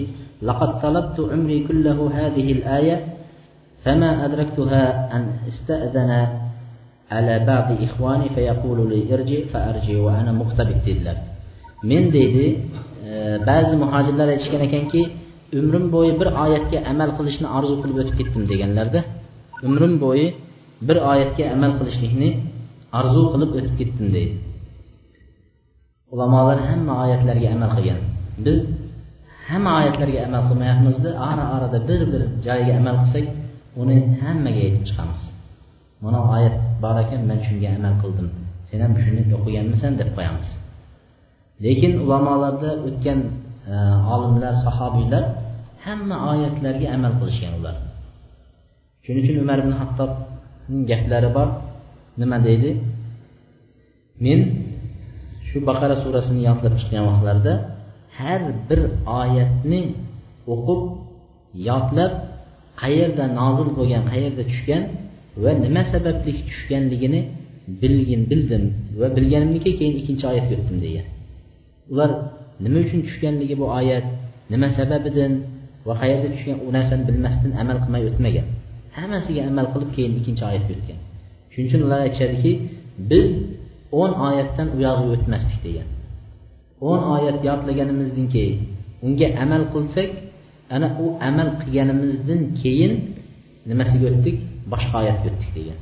laqad talabtu umri kullahu hadhihi al-aya fama adraktuha an ista'dana ala ba'di ihvani fayaqulu li irji fa arji va ana muqtabid dedilar. Men deydi e, ba'zi muhojirlar aytishgan ekanki umrim bo'yi bir oyatga amal qilishni orzu qilib o'tib ketdim deganlarda umrim bo'yi bir oyatga amal qilishlikni orzu qilib o'tib ketdim deydi. Ulamolar hamma oyatlarga amal qilgan. Biz hamma oyatlarga amal qilmayapmizda ara orada bir bir joyiga amal qilsak uni hammaga aytib chiqamiz. Mana oyat bor ekan man shunga amal qildim. Sen ham shuni o'qiganmisan deb qo'yamiz. Lekin ulamolarda o'tgan e, olimlar sahobiylar hamma oyatlarga amal qilishgan ular. Shuning uchun umar ibn hattobning gaplari bor. Nima deydi? Men shu baqara surasini yodlab chiqqan vaqtlarida har bir oyatni o'qib yodlab qayerda nozil bo'lgan qayerda tushgan va nima sababli tushganligini bilgin bildim va bilganimniki keyin ikkinchi oyatga o'tdim degan. Ular nima uchun tushganligi bu oyat nima sababidan va qayerda tushgan u narsani bilmasdan amal qilmay o'tmagan. Hammasiga amal qilib keyin ikkinchi oyatga o'tgan shuning uchun ular aytishadiki biz o'n oyatdan uyog'iga o'tmasdik degan. O'n oyat yodlaganimizdan keyin unga amal qilsak ana u amal qilganimizdan keyin nimasiga o'tdik? Boshqa oyatga o'tdik degan.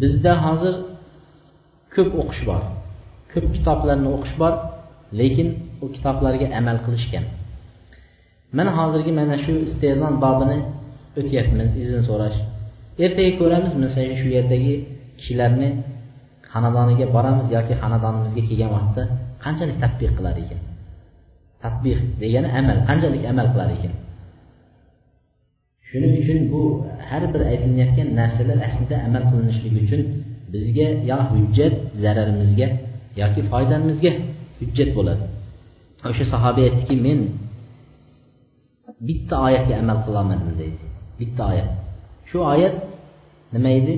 Bizda hozir ko'p o'qish bor. Ko'p kitoblarni o'qish bor lekin u kitoblarga amal qilish kam mana hozirgi mana shu istezon bobini o'tyapmiz izn so'rash. Ertaga ko'ramiz masalan shu yerdagi kishilarni xonadoniga boramiz yoki xonadonimizga kelgan vaqtda qanchalik tadbiq qilar ekan? Tadbiq degani amal qanchalik amal qilar ekan? Shuning uchun bu har bir aytilayotgan narsalar aslida amal qilinishligi uchun bizga yo hujjat zararimizga yoki foydamizga hujjat bo'ladi. O'sha sahobiy aytdiki men bitta oyatga amal qilolmadim deydi. Bitta oyat. Shu oyat nima edi?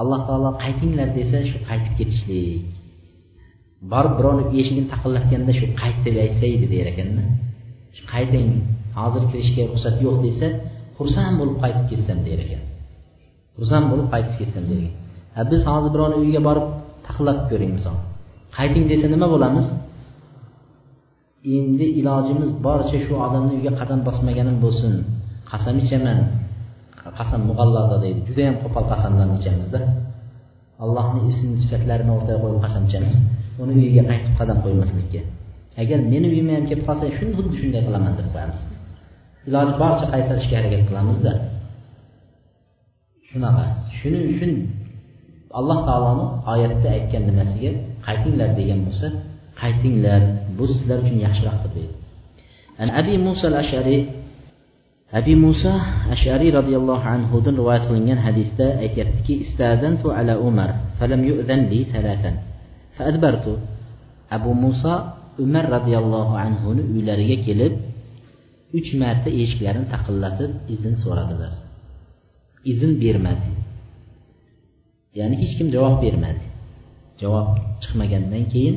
Alloh taolo qaytinglar desa shu qaytib ketishlik. Borib birovni eshigini taqillatganda shu qayt deb aytsa edi der ekanda shu qayting hozir kirishga ruxsat yo'q desa xursand bo'lib qaytib ketsam der ekan. Xursand bo'lib qaytib ketsam der ekan. Biz hozir birovni uyiga borib taxlatib ko'ring misol. Qayting desa nima bo'lamiz? Endi ilojimiz boricha shu odamni uyiga qadam bosmaganim bo'lsin. Qasam ichaman. Qasam mug'allada deydi. Judayam qo'pol qasamlarni ichamizda allohni ism sifatlarini o'rtaga qo'yib qasam ichamiz. Uni uyiga qaytib qadam qo'ymaslikka. Agar meni uyimga ham kelib qolsa shuni xuddi shunday qilaman deb qo'yamiz. Iloji boricha qaytarishga harakat qilamizda. Shunaqa. Shuning uchun alloh taoloni oyatda aytgan nimasiga qaytinglar degan bo'lsa qaytinglar bu sizlar uchun yaxshiroqdir deydi. An abi muso al ashariy abi muso ashariy roziyallohu anhudan rivoyat qilingan hadisda aytyaptiki istazantu ala umar falam yu'zan li faadbartu abu muso umar roziyallohu anhuni uylariga kelib uch marta eshiklarini taqillatib izn so'radilar izn bermadi ya'ni hech kim javob bermadi javob chiqmagandan keyin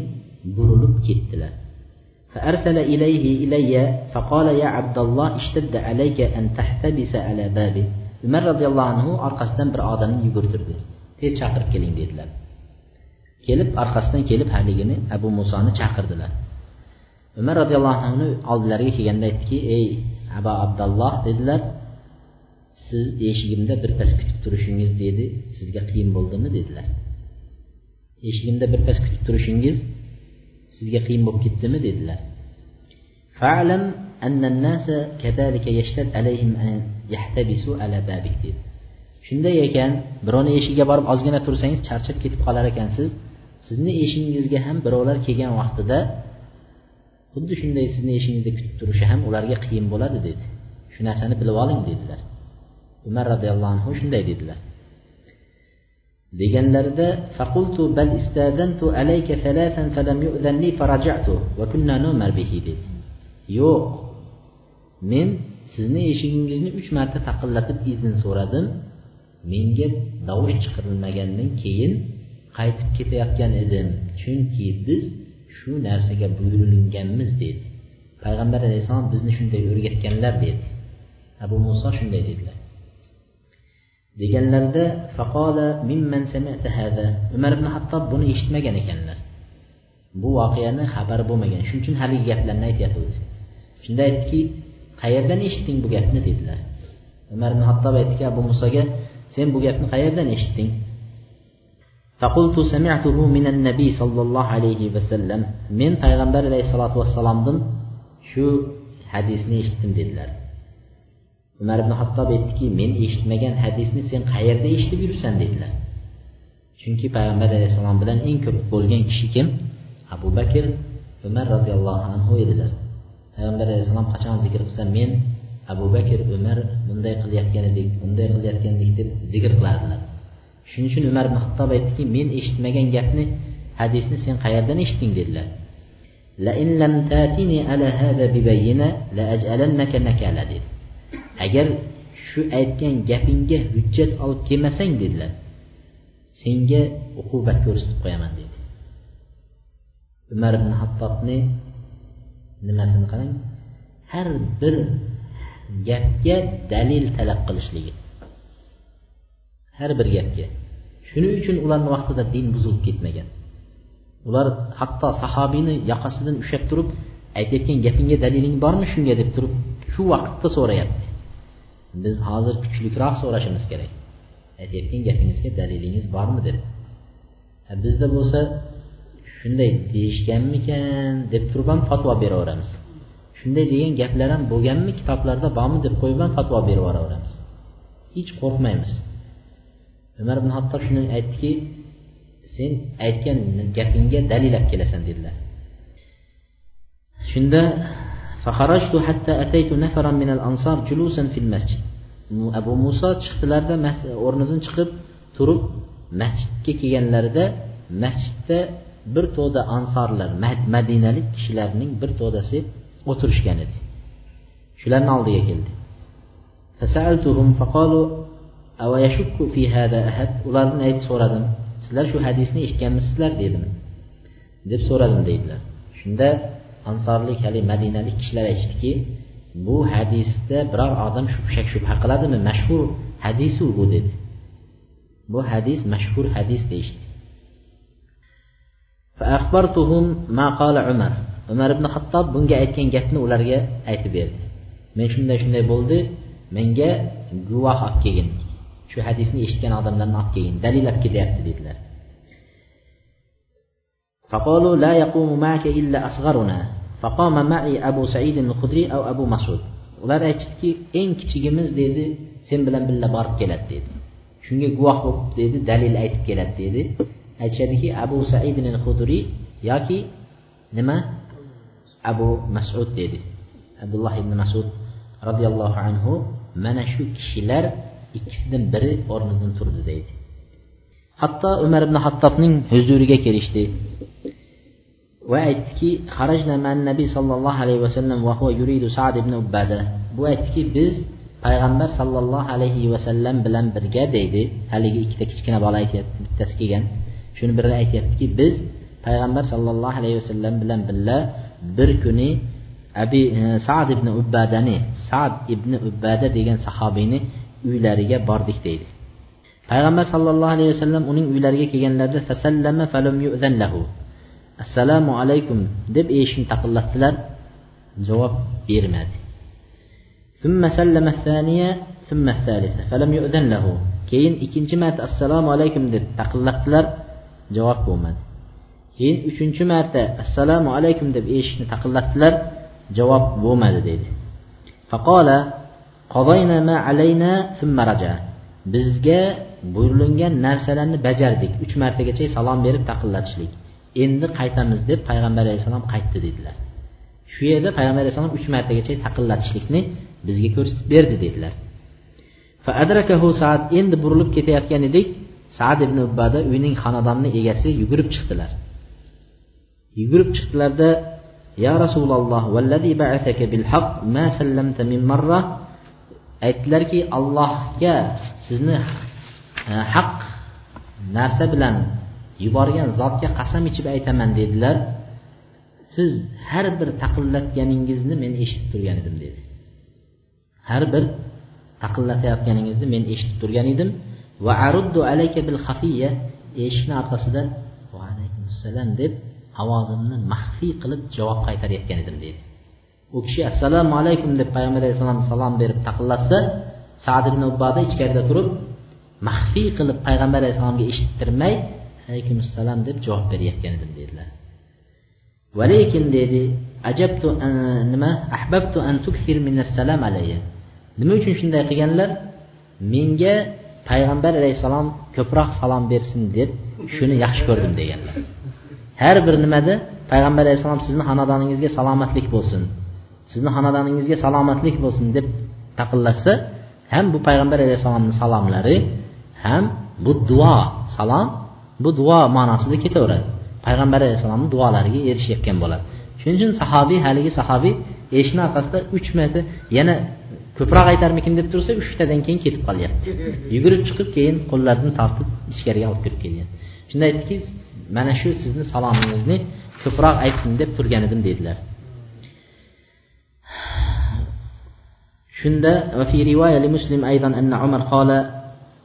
burilib ketdilar فأرسل إليه إلي فقال يا عبد الله اشتد عليك أن تحتبس على بابه umar roziyallohu anhu orqasidan bir odamni yugurtirdi tez chaqirib keling dedilar kelib orqasidan kelib haligini abu musoni chaqirdilar umar roziyallohu anhuni oldilariga kelganda aytdiki ey abu abdalloh dedilar siz eshigimda birpas kutib turishingiz dedi sizga qiyin bo'ldimi dedilar eshigimda birpas kutib turishingiz sizga qiyin bo'lib ketdimi dedilar fa'lam أن الناس كذلك يشتد عليهم أن يحتبسوا على بابك dedi shunday ekan birovni eshigiga borib ozgina tursangiz charchab ketib qolar ekansiz sizni eshigingizga ham birovlar kelgan vaqtida xuddi shunday sizni eshigingizda kutib turishi ham ularga qiyin bo'ladi dedi. Shu narsani bilib oling dedilar. Umar roziyallohu anhu shunday dedilar. Deganlarida faqultu bal istadantu alayka thalathan falam yu'zan faraja'tu va kunna numar bihi dedi. Yo'q men sizni eshigingizni uch marta taqillatib izn so'radim. Menga davr chiqarilmagandan keyin qaytib ketayotgan edim. Chunki biz shu narsaga buyurilganmiz dedi. Payg'ambar alayhissalom bizni shunday o'rgatganlar dedi. Abu muso shunday dedilar. Deganlarida faqola mimman sami'ta hada umar ibn hattob buni eshitmagan ekanlar. Bu voqeani xabari bo'lmagan. Shuning uchun haligi gaplarni aytyapti shunda aytdiki qayerdan eshitding bu gapni? dedilar. Umar ibn hattob aytdiki abu musoga sen bu gapni qayerdan eshitding? فقلت سمعته من النبي صلى الله عليه وسلم من payg'ambar alayhissalotu vassalomdan shu hadisni eshitdim dedilar umar ibn hattob aytdiki men eshitmagan hadisni sen qayerda eshitib yuribsan dedilar chunki payg'ambar alayhissalom bilan eng ko'p bo'lgan kishi kim abu bakr umar roziyallohu anhu edilar payg'ambar alayhissalom qachon zikr qilsa men abu bakr umar bunday qilayotgan edik unday qilayotgan edik deb zikr qilardilar Shuning uchun umar ibn hattob aytdiki men eshitmagan gapni hadisni sen qayerdan eshitding? dedilar. Agar shu aytgan gapingga hujjat olib kelmasang dedilar. Senga uqubat ko'rsatib qo'yaman dedi. Umar ibn hattobni nimasini qarang? Har bir gapga dalil talab qilishligi. Har bir gapga. Shuning uchun ularni vaqtida din buzilib ketmagan. Ular hatto sahobiyni yoqasidan ushlab turib aytayotgan gapingga daliling bormi shunga deb turib shu vaqtda so'rayapti. Biz hozir kuchliroq so'rashimiz kerak. Aytayotgan gapingizga dalilingiz bormi deb bizda bo'lsa shunday deyishganmikan deb turib ham fatvo beraveramiz. Shunday degan gaplar ham bo'lganmi kitoblarda bormi deb qo'yib ham fatvo berib yuboraveramiz hech qo'rqmaymiz. umar ibn hattob shuni aytdiki sen aytgan gapingga dalil olib kelasan dedilar shunda فخرجت حتى أتيت نفرا من الأنصار جلوسا في المسجد abu muso chiqdilarda o'rnidan chiqib turib masjidga kelganlarida masjidda bir to'da ansorlar madinalik kishilarning bir to'dasi o'tirishgan edi shularni oldiga keldi Ulardan aytib so'radim. Sizlar shu hadisni eshitganmisizlar? dedim. Deb so'radim deydilar. Shunda ansorlik haligi madinalik kishilar aytishdiki bu hadisda biror odam shak shubha qiladimi? Mashhur hadisu bu dedi. Bu hadis mashhur hadis deyishdi. Umar. Umar ibn hattob bunga aytgan gapni ularga aytib berdi. Men shunday shunday bo'ldi. Menga guvoh olib kelgin. shu hadisni eshitgan odamlarni olib kelgin dalil olib kelyapti dedilar فقالوا لا يقوم معك إلا أصغرنا فقام معي أبو سعيد الخدري أو أبو مسعود ular aytishdiki eng kichigimiz dedi sen bilan birga borib keladi dedi shunga guvoh bo'lib dedi dalil aytib keladi dedi aytishadiki abu said hudriy yoki nima abu masud dedi abdulloh ibn masud roziyallohu anhu mana shu kishilar ikkisidan biri o'rnidan turdi deydi. Hatto umar ibn hattobning huzuriga kelishdi. Va aytdiki nabiy sollallohu alayhi vasallam va huwa yuridu sad ibn ubbada. Bu aytdiki biz payg'ambar sollallohu alayhi vasallam bilan birga deydi. Haligi ikkita kichkina bola aytyapti bittasi kelgan. Shuni biri aytyaptiki biz payg'ambar sollallohu alayhi vasallam bilan birga bir kuni abi e, sad ibn ubbadani sad ibn ubbada degan sahobiyni uylariga bordik deydi payg'ambar sallallohu alayhi vasallam uning uylariga kelganlarida fasallama falam yu'zan lahu assalomu alaykum deb eshikni taqillatdilar javob bermadi ثم سلم الثانية ثم الثالثة فلم يؤذن له keyin ikkinchi marta assalomu alaykum deb taqillatdilar javob bo'lmadi keyin uchinchi marta assalomu alaykum deb eshikni taqillatdilar javob bo'lmadi dedi faqola ma alayna thumma raja. Bizga buyurilgan narsalarni bajardik. Uch martagacha salom berib taqillatishlik. Endi qaytamiz deb payg'ambar alayhissalom qaytdi dedilar. Shu yerda payg'ambar alayhissalom uch martagacha taqillatishlikni bizga ko'rsatib berdi dedilar. Saad endi burilib ketayotgan edik. Saad ibn ubbada uyning xonadonni egasi yugurib chiqdilar. Yugurib chiqdilarda ya rasululloh ma sallamta min marra? Aytdilarki allohga sizni e, haq narsa bilan yuborgan zotga qasam ichib aytaman dedilar. Siz har bir taqillatganingizni men eshitib turgan edim dedi. Har bir taqillatayotganingizni men eshitib turgan edim. Va aruddu alayka bil xafiya eshikni orqasida va alaykum assalom deb ovozimni maxfiy qilib javob qaytarayotgan edim deydi u kishi assalomu alaykum deb payg'ambar alayhissalom salom berib taqillatsa sad ibn ubbada ichkarida turib maxfiy qilib payg'ambar alayhissalomga eshittirmay alaykum assalom deb javob berayotgan edim dedilar. Va lekin dedi ajabtu nima ahbabtu an tukthir salam alayya. Nima uchun shunday qilganlar? Menga payg'ambar alayhissalom ko'proq salom bersin deb shuni yaxshi ko'rdim deganlar. Har bir nimada payg'ambar alayhissalom sizni xonadoningizga salomatlik bo'lsin. Sizni xonadoningizga salomatlik bo'lsin deb taqillashsa ham bu payg'ambar alayhissalomni salomlari ham bu duo salom bu duo ma'nosida ketaveradi. Payg'ambar alayhissalomni duolariga erishayotgan bo'ladi. Shuning uchun sahobiy haligi sahobiy eshikni orqasida uch marta yana ko'proq aytarmikin deb tursa uchtadan keyin ketib qolyapti. Yugurib chiqib keyin qo'llaridan tortib ichkariga olib kirib kelyapti shunda aytdiki mana shu sizni salomingizni ko'proq aytsin deb turgan edim dedilar. shunda va fi muslim aydan anna umar qala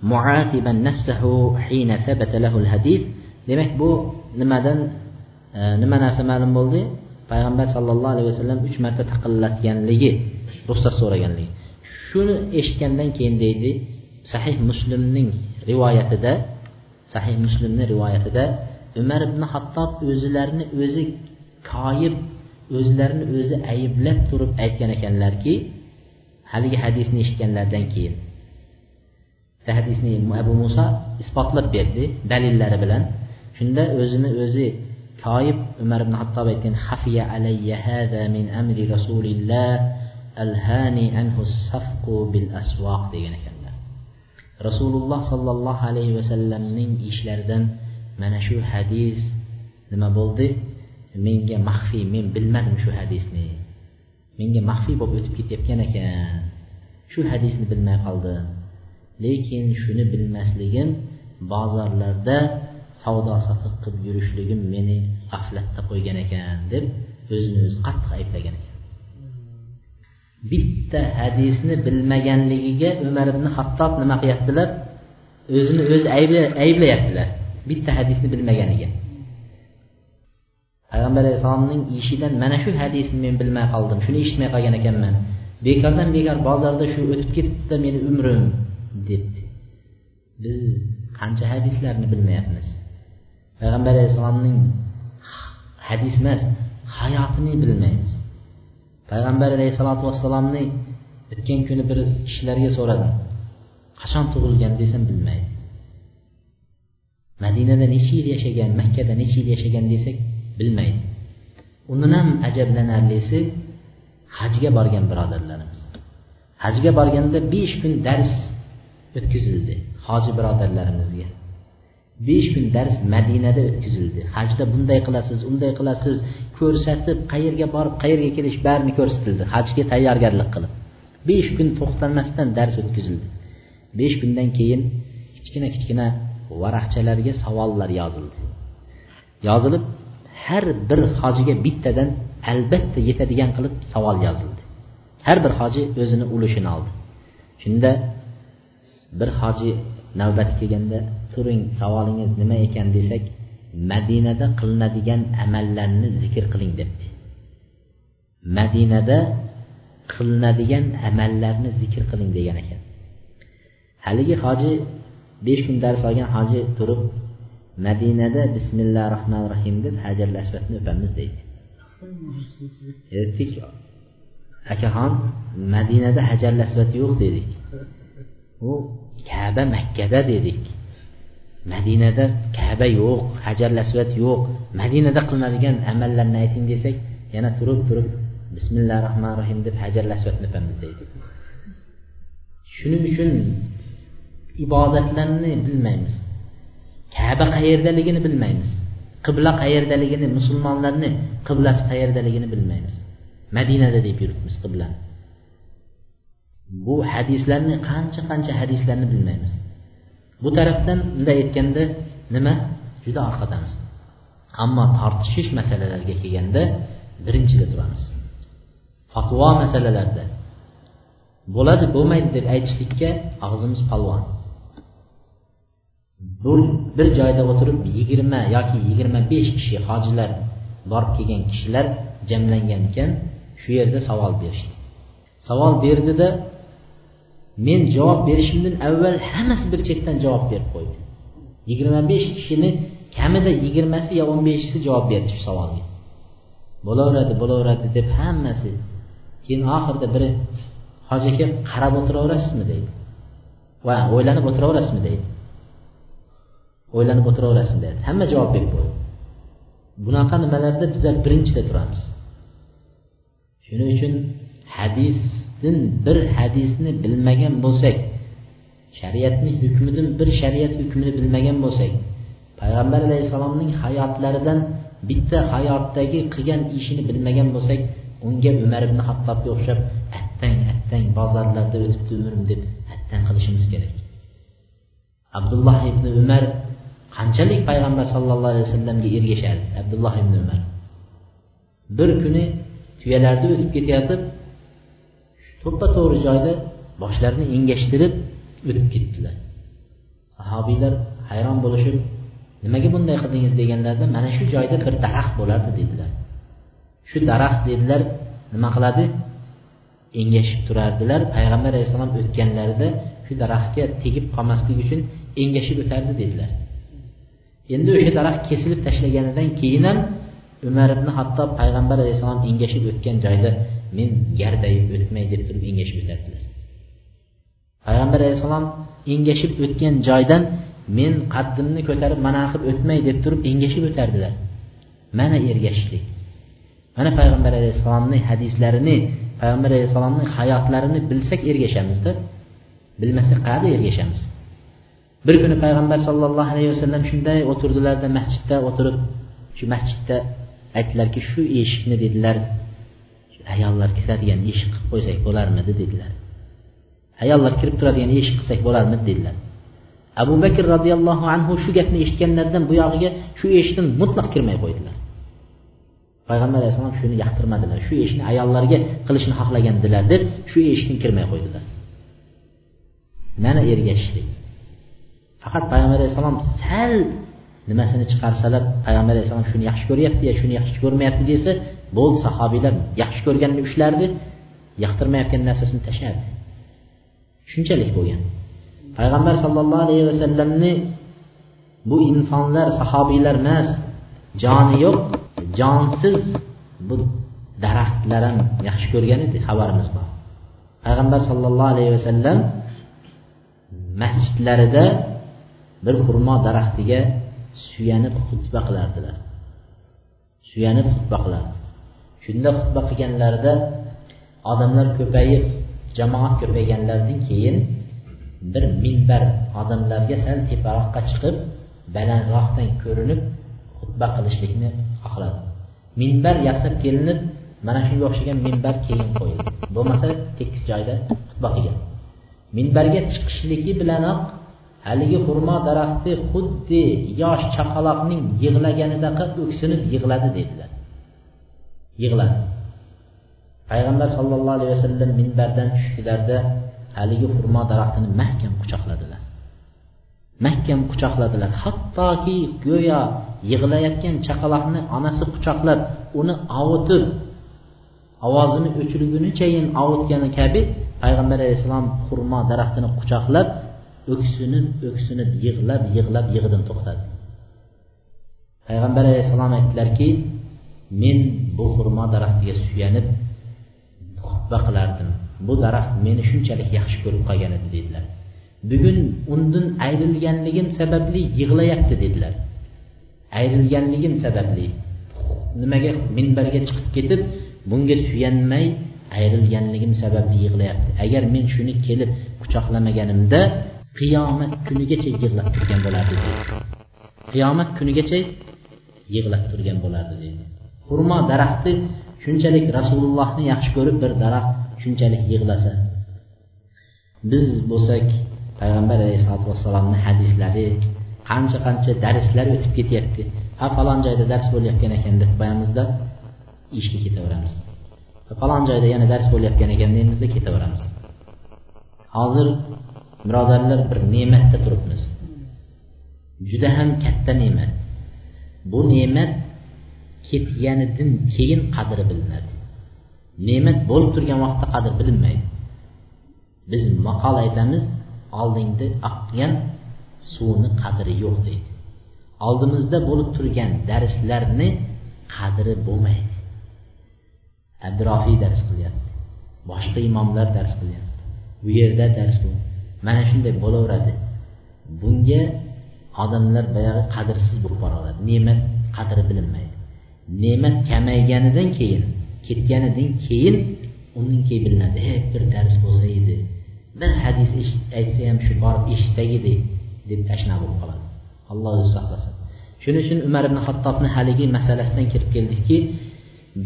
muatiban nafsahu hina thabata lahu hadis demak bu nimadan e, nima narsa ma'lum bo'ldi? Payg'ambar sallallohu alayhi vasallam uch marta taqillatganligi ruxsat so'raganligi. Shuni eshitgandan keyin deydi sahih muslimning rivoyatida sahih muslimni rivoyatida umar ibn hattob o'zlarini o'zi koyib o'zlarini o'zi ayblab turib aytgan ekanlarki haligi hadisni eshitganlaridan keyin. Hadisni abu muso isbotlab berdi dalillari bilan. Shunda o'zini o'zi koyib umar ibn hattob aytgan hafiya alayya hada min amri rasulillah alhani anhu safqu bil asvoq degan ekanlar. Rasululloh sollallohu alayhi vasallamning ishlaridan mana shu hadis nima bo'ldi? Menga maxfiy men bilmadim shu hadisni. Menga maxfiy bo'lib o'tib ketayotgan ekan. Shu hadisni bilmay qoldim. Lekin shuni bilmasligim bozorlarda savdo sotiq qilib yurishligim meni g'aflatda qo'ygan ekan deb o'zini o'zi qattiq ayblagan ekan. Bitta hadisni bilmaganligiga umar ibn hattob nima qilyaptilar? O'zini o'zi ayblayaptilar. Bitta hadisni bilmaganiga. Payg'ambar alayhissalomning ishidan mana shu hadisni men bilmay qoldim shuni eshitmay qolgan ekanman. Bekordan bekor bozorda shu o'tib ketibdida meni umrim debdi. Biz qancha hadislarni bilmayapmiz. Payg'ambar alayhissalomning hadis emas hayotini bilmaymiz. Payg'ambar alayhissalotu vassalomni o'tgan kuni bir kishilarga so'radim. Qachon tug'ilgan desam bilmaydi. Madinada necha yil yashagan makkada necha yil yashagan desak bilmaydi. Undan ham ajablanarlisi hajga borgan birodarlarimiz. Hajga borganda besh kun dars o'tkazildi hoji birodarlarimizga. Besh kun dars madinada o'tkazildi. Hajda bunday qilasiz unday qilasiz ko'rsatib qayerga borib qayerga kelish barini ko'rsatildi. Hajga tayyorgarlik qilib. Besh kun to'xtamasdan dars o'tkazildi. Besh kundan keyin kichkina kichkina varaqchalarga savollar yozildi. Yozilib har bir hojiga bittadan albatta yetadigan qilib savol yozildi. Har bir hoji o'zini ulushini oldi. Shunda bir hoji navbati kelganda turing savolingiz nima ekan desak madinada qilinadigan amallarni zikr qiling debdi. Madinada qilinadigan amallarni zikr qiling degan ekan. Haligi hoji besh kun dars olgan hoji turib madinada bismillahi rohmanir rohim deb hajar asvatni o'pamiz deydi. E, Aytdik akaxon madinada hajar asvat yo'q dedik. U kaba makkada dedik. Madinada kaba yo'q hajar asvat yo'q. Madinada qilinadigan amallarni ayting desak yana turib turib bismillahi rohmanir rohim deb hajar asvatni o'pamiz deydi. Shuning uchun ibodatlarni bilmaymiz. Kaba qayerdaligini bilmaymiz. Qibla qayerdaligini musulmonlarni qiblasi qayerdaligini bilmaymiz. Madinada deb yuribmiz qiblani bu hadislarni qancha qancha hadislarni bilmaymiz. Bu tarafdan bunday aytganda nima? Juda orqadamiz. Ammo tortishish masalalarga kelganda birinchida turamiz. Fatvo masalalarida. Bo'ladi bo'lmaydi deb aytishlikka og'zimiz polvon bir bir joyda o'tirib yigirma yoki yigirma besh kishi hojilar borib kelgan kishilar jamlangan ekan shu yerda savol berishdi. Savol berdida men javob berishimdan avval hammasi bir chetdan javob berib qo'ydi. Yigirma besh kishini kamida yigirmasi yo o'n beshisi javob berdi shu savolga. Bo'laveradi bo'laveradi deb hammasi keyin oxirida biri hoji aka qarab o'tiraverasizmi? deydi. Va o'ylanib o'tiraverasizmi? deydi. O'ylanib o'tiraverasizmi deydi hamma javob berib bo'ldi bunaqa nimalarda bizlar birinchida turamiz? Shuning uchun hadisdan bir hadisni bilmagan bo'lsak shariatni hukmidan bir shariat hukmini bilmagan bo'lsak payg'ambar alayhissalomning hayotlaridan bitta hayotdagi qilgan ishini bilmagan bo'lsak unga umar ibn hattobga o'xshab attang attang bozorlarda o'tibdi umrim deb attang qilishimiz kerak. Abdulloh ibn umar qanchalik payg'ambar sallallohu alayhi vasallamga ergashardi? Abdulloh ibn umar. Bir kuni tuyalarni o'tib ketayotib to'ppa to'g'ri joyda boshlarini engashtirib o'tib ketdilar. Sahobiylar hayron bo'lishib nimaga bunday qildingiz? deganlarida mana shu joyda bir daraxt bo'lardi dedilar. Shu daraxt dedilar nima qiladi? Engashib turardilar. Payg'ambar alayhissalom o'tganlarida shu daraxtga tegib qolmaslik uchun engashib o'tardi dedilar. Endi o'sha daraxt kesilib tashlaganidan keyin ham umar ibn hattob payg'ambar alayhissalom engashib o'tgan joyda men gardayib o'tmay deb turib engashib o'tardilar. Payg'ambar alayhissalom engashib o'tgan joydan men qaddimni ko'tarib mana qilib o'tmay deb turib engashib o'tardilar. Mana ergashishlik. Mana payg'ambar alayhissalomni hadislarini payg'ambar alayhissalomni hayotlarini bilsak ergashamizda. Bilmasak qayerda ergashamiz. Bir kuni payg'ambar sollallohu alayhi vasallam shunday o'tirdilarda masjidda o'tirib shu masjidda aytdilarki shu eshikni dedilar. Ayollar kiradigan eshik qilib qo'ysak bo'larmidi dedilar. Ayollar kirib turadigan eshik qilsak bo'larmidi dedilar. Abu bakr roziyallohu anhu shu gapni eshitganlaridan buyog'iga shu eshikdan mutlaq kirmay qo'ydilar. Payg'ambar alayhissalom shuni yoqtirmadilar shu ishni ayollarga qilishni xohlagandilar deb shu eshikdan kirmay qo'ydilar. Mana ergashishlik. Faqat payg'ambar alayhissalom sal nimasini chiqarsalar payg'ambar alayhissalom shuni yaxshi ko'ryapti ya shuni yaxshi ko'rmayapti desa bo'ldi sahobiylar yaxshi ko'rganini ushlardi yoqtirmayotgan narsasini tashlardi shunchalik bo'lgan. Payg'ambar sollallohu alayhi vasallamni bu insonlar sahobiylar emas joni yo'q jonsiz bu daraxtlar ham yaxshi ko'rgan edi xabarimiz bor. Payg'ambar sollallohu alayhi vasallam masjidlarida bir xurmo daraxtiga suyanib xutba qilardilar. Suyanib xutba qilardi. Shunda xutba qilganlarida odamlar ko'payib jamoat ko'payganlaridan keyin bir minbar odamlarga sal teparoqqa chiqib balandroqdan ko'rinib xutba qilishlikni xohladi. Minbar yasab kelinib mana shunga o'xshagan minbar keyin qo'yildi. Bo'lmasa tekis joyda xutba qilgan. Minbarga chiqishligi bilanoq haligi xurmo daraxti xuddi yosh chaqaloqning yig'laganidaqa o'ksinib yig'ladi dedilar. Yig'ladi. Payg'ambar sollallohu alayhi vasallam minbardan tushdilarda haligi xurmo daraxtini mahkam quchoqladilar. Mahkam quchoqladilar. Hattoki go'yo yig'layotgan chaqaloqni onasi quchoqlab uni ovutib ovozini o'chirgunichayin ovutgani kabi payg'ambar alayhissalom xurmo daraxtini quchoqlab o'ksinib o'ksinib yig'lab yig'lab yig'idan to'xtadi. Payg'ambar alayhissalom aytdilarki men bu xurmo daraxtiga suyanib xutba qilardim. Bu daraxt meni shunchalik yaxshi ko'rib qolgan edi dedilar. Bugun undan ayrilganligim sababli yig'layapti dedilar. Ayrilganligim sababli nimaga minbarga chiqib ketib bunga suyanmay ayrilganligim sababli yig'layapti. Agar men shuni kelib quchoqlamaganimda qiyomat kunigacha yig'lab turgan bo'lardi deydi. Qiyomat kunigacha yig'lab turgan bo'lardi deydi. Xurmo daraxti shunchalik rasulullohni yaxshi ko'rib bir daraxt shunchalik yig'lasa. Biz bo'lsak payg'ambar alayhisalotu vassalomni hadislari qancha qancha darslar o'tib ketyapti. Ha falon joyda dars bo'layotgan ekan deb qo'yamizda ishga ketaveramiz. Falon joyda yana dars bo'layotgan ekan deymizda ketaveramiz. Hozir birodarlar bir ne'matda turibmiz. Juda ham katta ne'mat. Bu ne'mat ketganidan keyin qadri bilinadi. Ne'mat bo'lib turgan vaqtda qadr bilinmaydi. Biz maqol aytamiz oldingda oqqan suvni qadri yo'q deydi. Oldimizda bo'lib turgan darslarni qadri bo'lmaydi. Abdurofiy dars qilyapti boshqa imomlar dars qilyapti bu yerda dars mana shunday bo'laveradi. Bunga odamlar boyagi qadrsiz bo'lib boraveradi ne'mat qadri bilinmaydi. Ne'mat kamayganidan keyin ketganidan keyin undan keyin bilinadi. He bir dars bo'lsa edi. Bir hadis aytsa ham shu borib eshitsak edi deb tashna bo'lib qoladi. Alloh o'zi saqlasin. Shuning uchun umar ibn hattobni haligi masalasidan kirib keldikki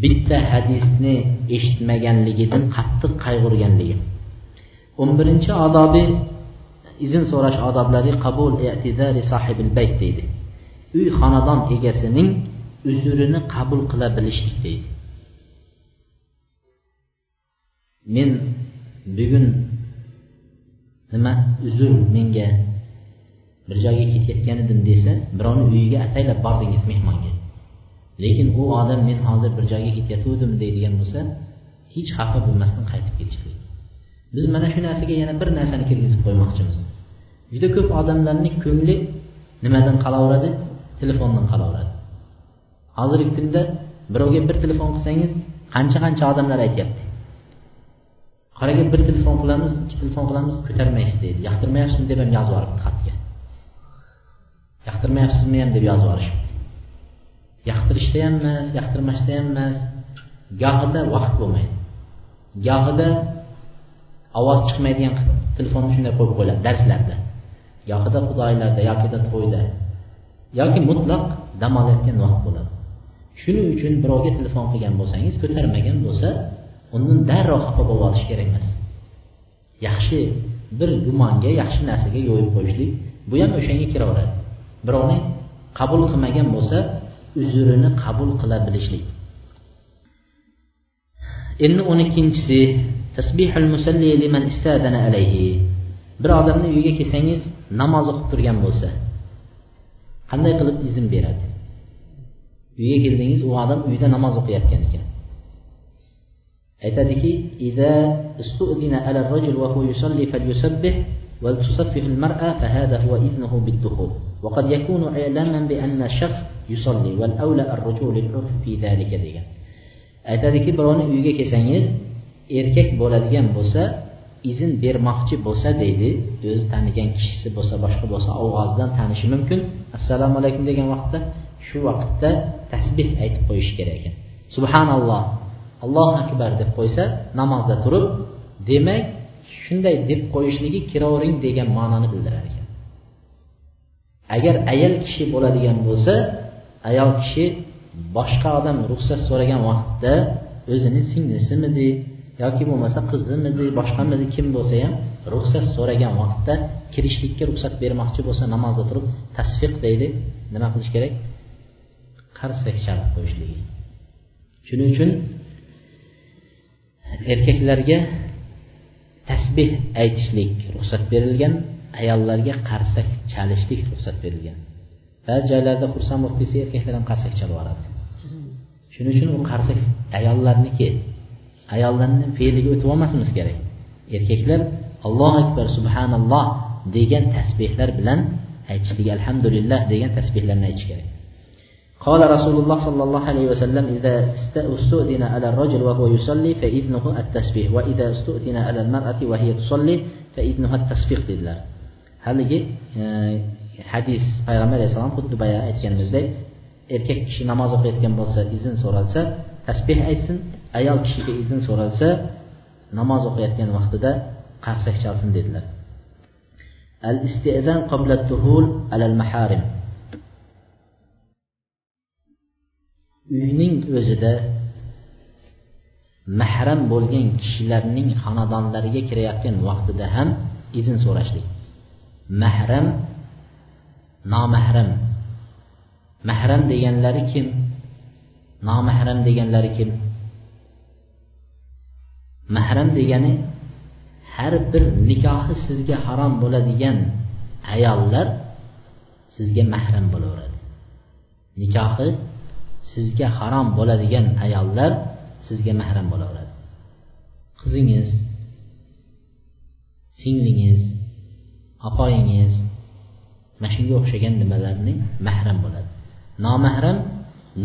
bitta hadisni eshitmaganligidan qattiq qayg'urganligi o'n birinchi odobi izn so'rash odoblari qabul e'tizari sohibil bayt deydi. Uy xonadon egasining uzrini qabul qila bilishlik deydi. Men bugun nima uzr menga bir joyga ketayotgan edim desa birovni uyiga ataylab bordingiz mehmonga. Lekin u odam men hozir bir joyga ketayotgandim deydigan bo'lsa hech xafa bo'lmasdan qaytib ketishlik biz mana shu narsaga yana bir narsani kirgizib qo'ymoqchimiz. Juda ko'p odamlarni ko'ngli nimadan qolaveradi telefondan qolaveradi hozirgi kunda birovga bir telefon qilsangiz qancha qancha odamlar aytyapti. Qoraga bir telefon qilamiz ikki telefon qilamiz ko'tarmaysiz deydi. Yoqtirmayapsizmi deb ham yozib yuboribdi xatga. Yoqtirmayapsizmi ham deb yozib yuborishibdi. Yoqtirishda ham emas yoqtirmasda ham emas. Gohida vaqt bo'lmaydi. Gohida ovoz chiqmaydigan telefonni shunday qo'yib qo'yiladi darslarda. Gohida xudoylarda yokida to'yda. Yoki mutlaq dam olayotgan vaqt bo'ladi. Shuning uchun birovga telefon qilgan bo'lsangiz ko'tarmagan bo'lsa undan darrov xafa bo'lib olish kerak emas. Yaxshi bir gumonga yaxshi narsaga yo'yib qo'yishlik bu ham o'shanga kiraveradi. Birovni qabul qilmagan bo'lsa uzrini qabul qila bilishlik. Endi o'n ikkinchisi tasbihul musalli liman istadana alayhi bir odamni uyiga kelsangiz namoz o'qib turgan bo'lsa qanday qilib izn beradi uyga keldingiz u odam uyda namoz o'qiyotgan ekan aytadiki ولتصفح المرأة فهذا هو إذنه بالدخول وقد يكون إعلاما بأن الشخص يصلي والأولى الرجوع للعرف في ذلك degan aytadiki birovni uyiga kelsangiz erkak bo'ladigan bo'lsa izn bermoqchi bo'lsa deydi o'zi tanigan kishisi bo'lsa boshqa bo'lsa ovozdan tanishi mumkin. Assalomu alaykum degan vaqtda shu vaqtda tasbeh aytib qo'yish kerak ekan. Subhanalloh allohu akbar deb qo'ysa namozda turib demak shunday deb qo'yishligi kiravering degan ma'noni bildirar ekan. Agar ayol kishi bo'ladigan bo'lsa ayol kishi boshqa odam ruxsat so'ragan vaqtda o'zini singlisimidi yoki bo'lmasa qizimidi boshqamidi kim bo'lsa ham ruxsat so'ragan vaqtda kirishlikka ruxsat bermoqchi bo'lsa namozda turib tasfiq deydi. Nima qilish kerak? Qarsak chalib qo'yishligi. Shuning uchun erkaklarga tasbeh aytishlik ruxsat berilgan ayollarga qarsak chalishlik ruxsat berilgan. Ba'zi joylarda xursand bo'lib kelsa erkaklar ham qarsak chalib yuboradi. Shuning uchun u qarsak ayollarniki ayollarni fe'liga o'tib olmasimiz kerak erkaklar allohu akbar subhanalloh degan tasbehlar bilan aytishlik alhamdulillah degan tasbehlarni aytish kerak قال رسول الله صلى الله عليه وسلم إذا استؤذن على الرجل وهو يصلي فإذنه التسبيح وإذا استؤذن على المرأة وهي تصلي فإذنها التصفيق dedilar haligi hadis payg'ambar alayhissalom xuddi boya aytganimizdek erkak kishi namoz o'qiyotgan bo'lsa izn so'ralsa tasbeh aytsin ayol kishiga izn so'ralsa namoz o'qiyotgan vaqtida qarsak chalsin dedilar. Al istidan qabla tuhul alal maharim. Uyning o'zida mahram bo'lgan kishilarning xonadonlariga kirayotgan vaqtida ham izn so'rashlik. Mahram nomahram. Mahram deganlari kim? Nomahram deganlari kim? Mahram degani har bir nikohi sizga harom bo'ladigan ayollar sizga mahram bo'laveradi. Nikohi sizga harom bo'ladigan ayollar sizga mahram bo'laveradi. Qizingiz singlingiz opoyingiz mana shunga o'xshagan nimalarni mahram bo'ladi. Nomahram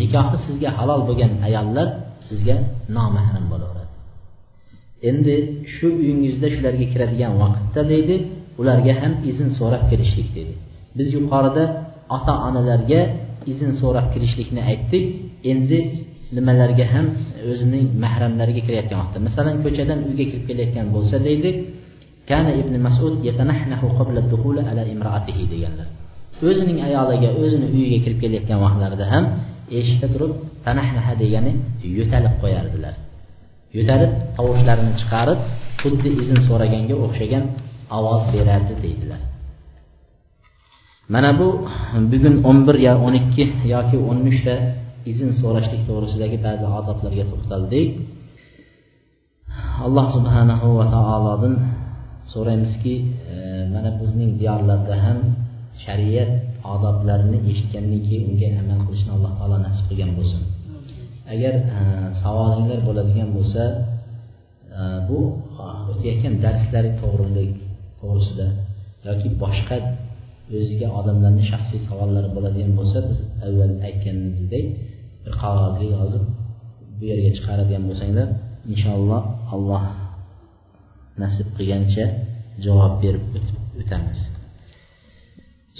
nikohi sizga halol bo'lgan ayollar sizga nomahram bo'laveradi endi shu uyingizda shularga kiradigan vaqtda deydi ularga ham izn so'rab kirishlik dedi biz yuqorida ota onalarga izn so'rab kirishlikni aytdik. Endi nimalarga ham o'zining mahramlariga kirayotgan vaqtda masalan ko'chadan uyga kirib kelayotgan bo'lsa deydi kana ibn masud yatanahnahu qabla dukhuli ala imraatihi deganlar. O'zining ayoliga o'zini uyiga kirib kelayotgan vaqtlarida ham eshikda turib tanahnaha degani yo'talib qo'yardilar. Yo'talib tovushlarini chiqarib xuddi izn so'raganga o'xshagan ovoz berardi deydilar. Mana bu bugun o'n bir yo o'n ikki yoki o'n uchta izn so'rashlik to'g'risidagi ba'zi odoblarga to'xtaldik. Alloh subhanahu va taolodan so'raymizki e, mana bizning diyorlarda ham shariat odoblarini eshitgandan keyin unga amal qilishni alloh taolo nasib qilgan bo'lsin. agar e, savolinglar bo'ladigan bo'lsa e, bu o'tayotgan darslar to'g'rilik to'g'risida yoki boshqa o'ziga odamlarni shaxsiy savollari bo'ladigan bo'lsa biz avval aytganimizdek bir qog'ozga yozib bu yerga chiqaradigan bo'lsanglar inshaalloh alloh nasib qilganicha javob berib o'tamiz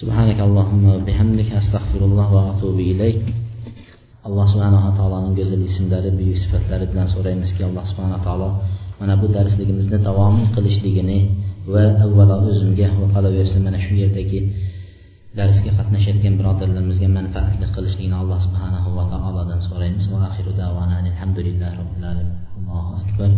سبحانك اللهم وبحمدك أستغفر الله وأتوب إليك alloh subhanava taoloning go'zal ismlari buyuk sifatlari bilan so'raymizki alloh subhanaa taolo mana bu darsligimizni davom qilishligini va avvalo o'zimga va qolaversin mana shu yerdagi darsga qatnashayotgan birodarlarimizga manfaatli qilishligini alloh subhanahu va taolodan so'raymiz. Va axiru davana alhamdulillahi robbil alamin. Allohu akbar.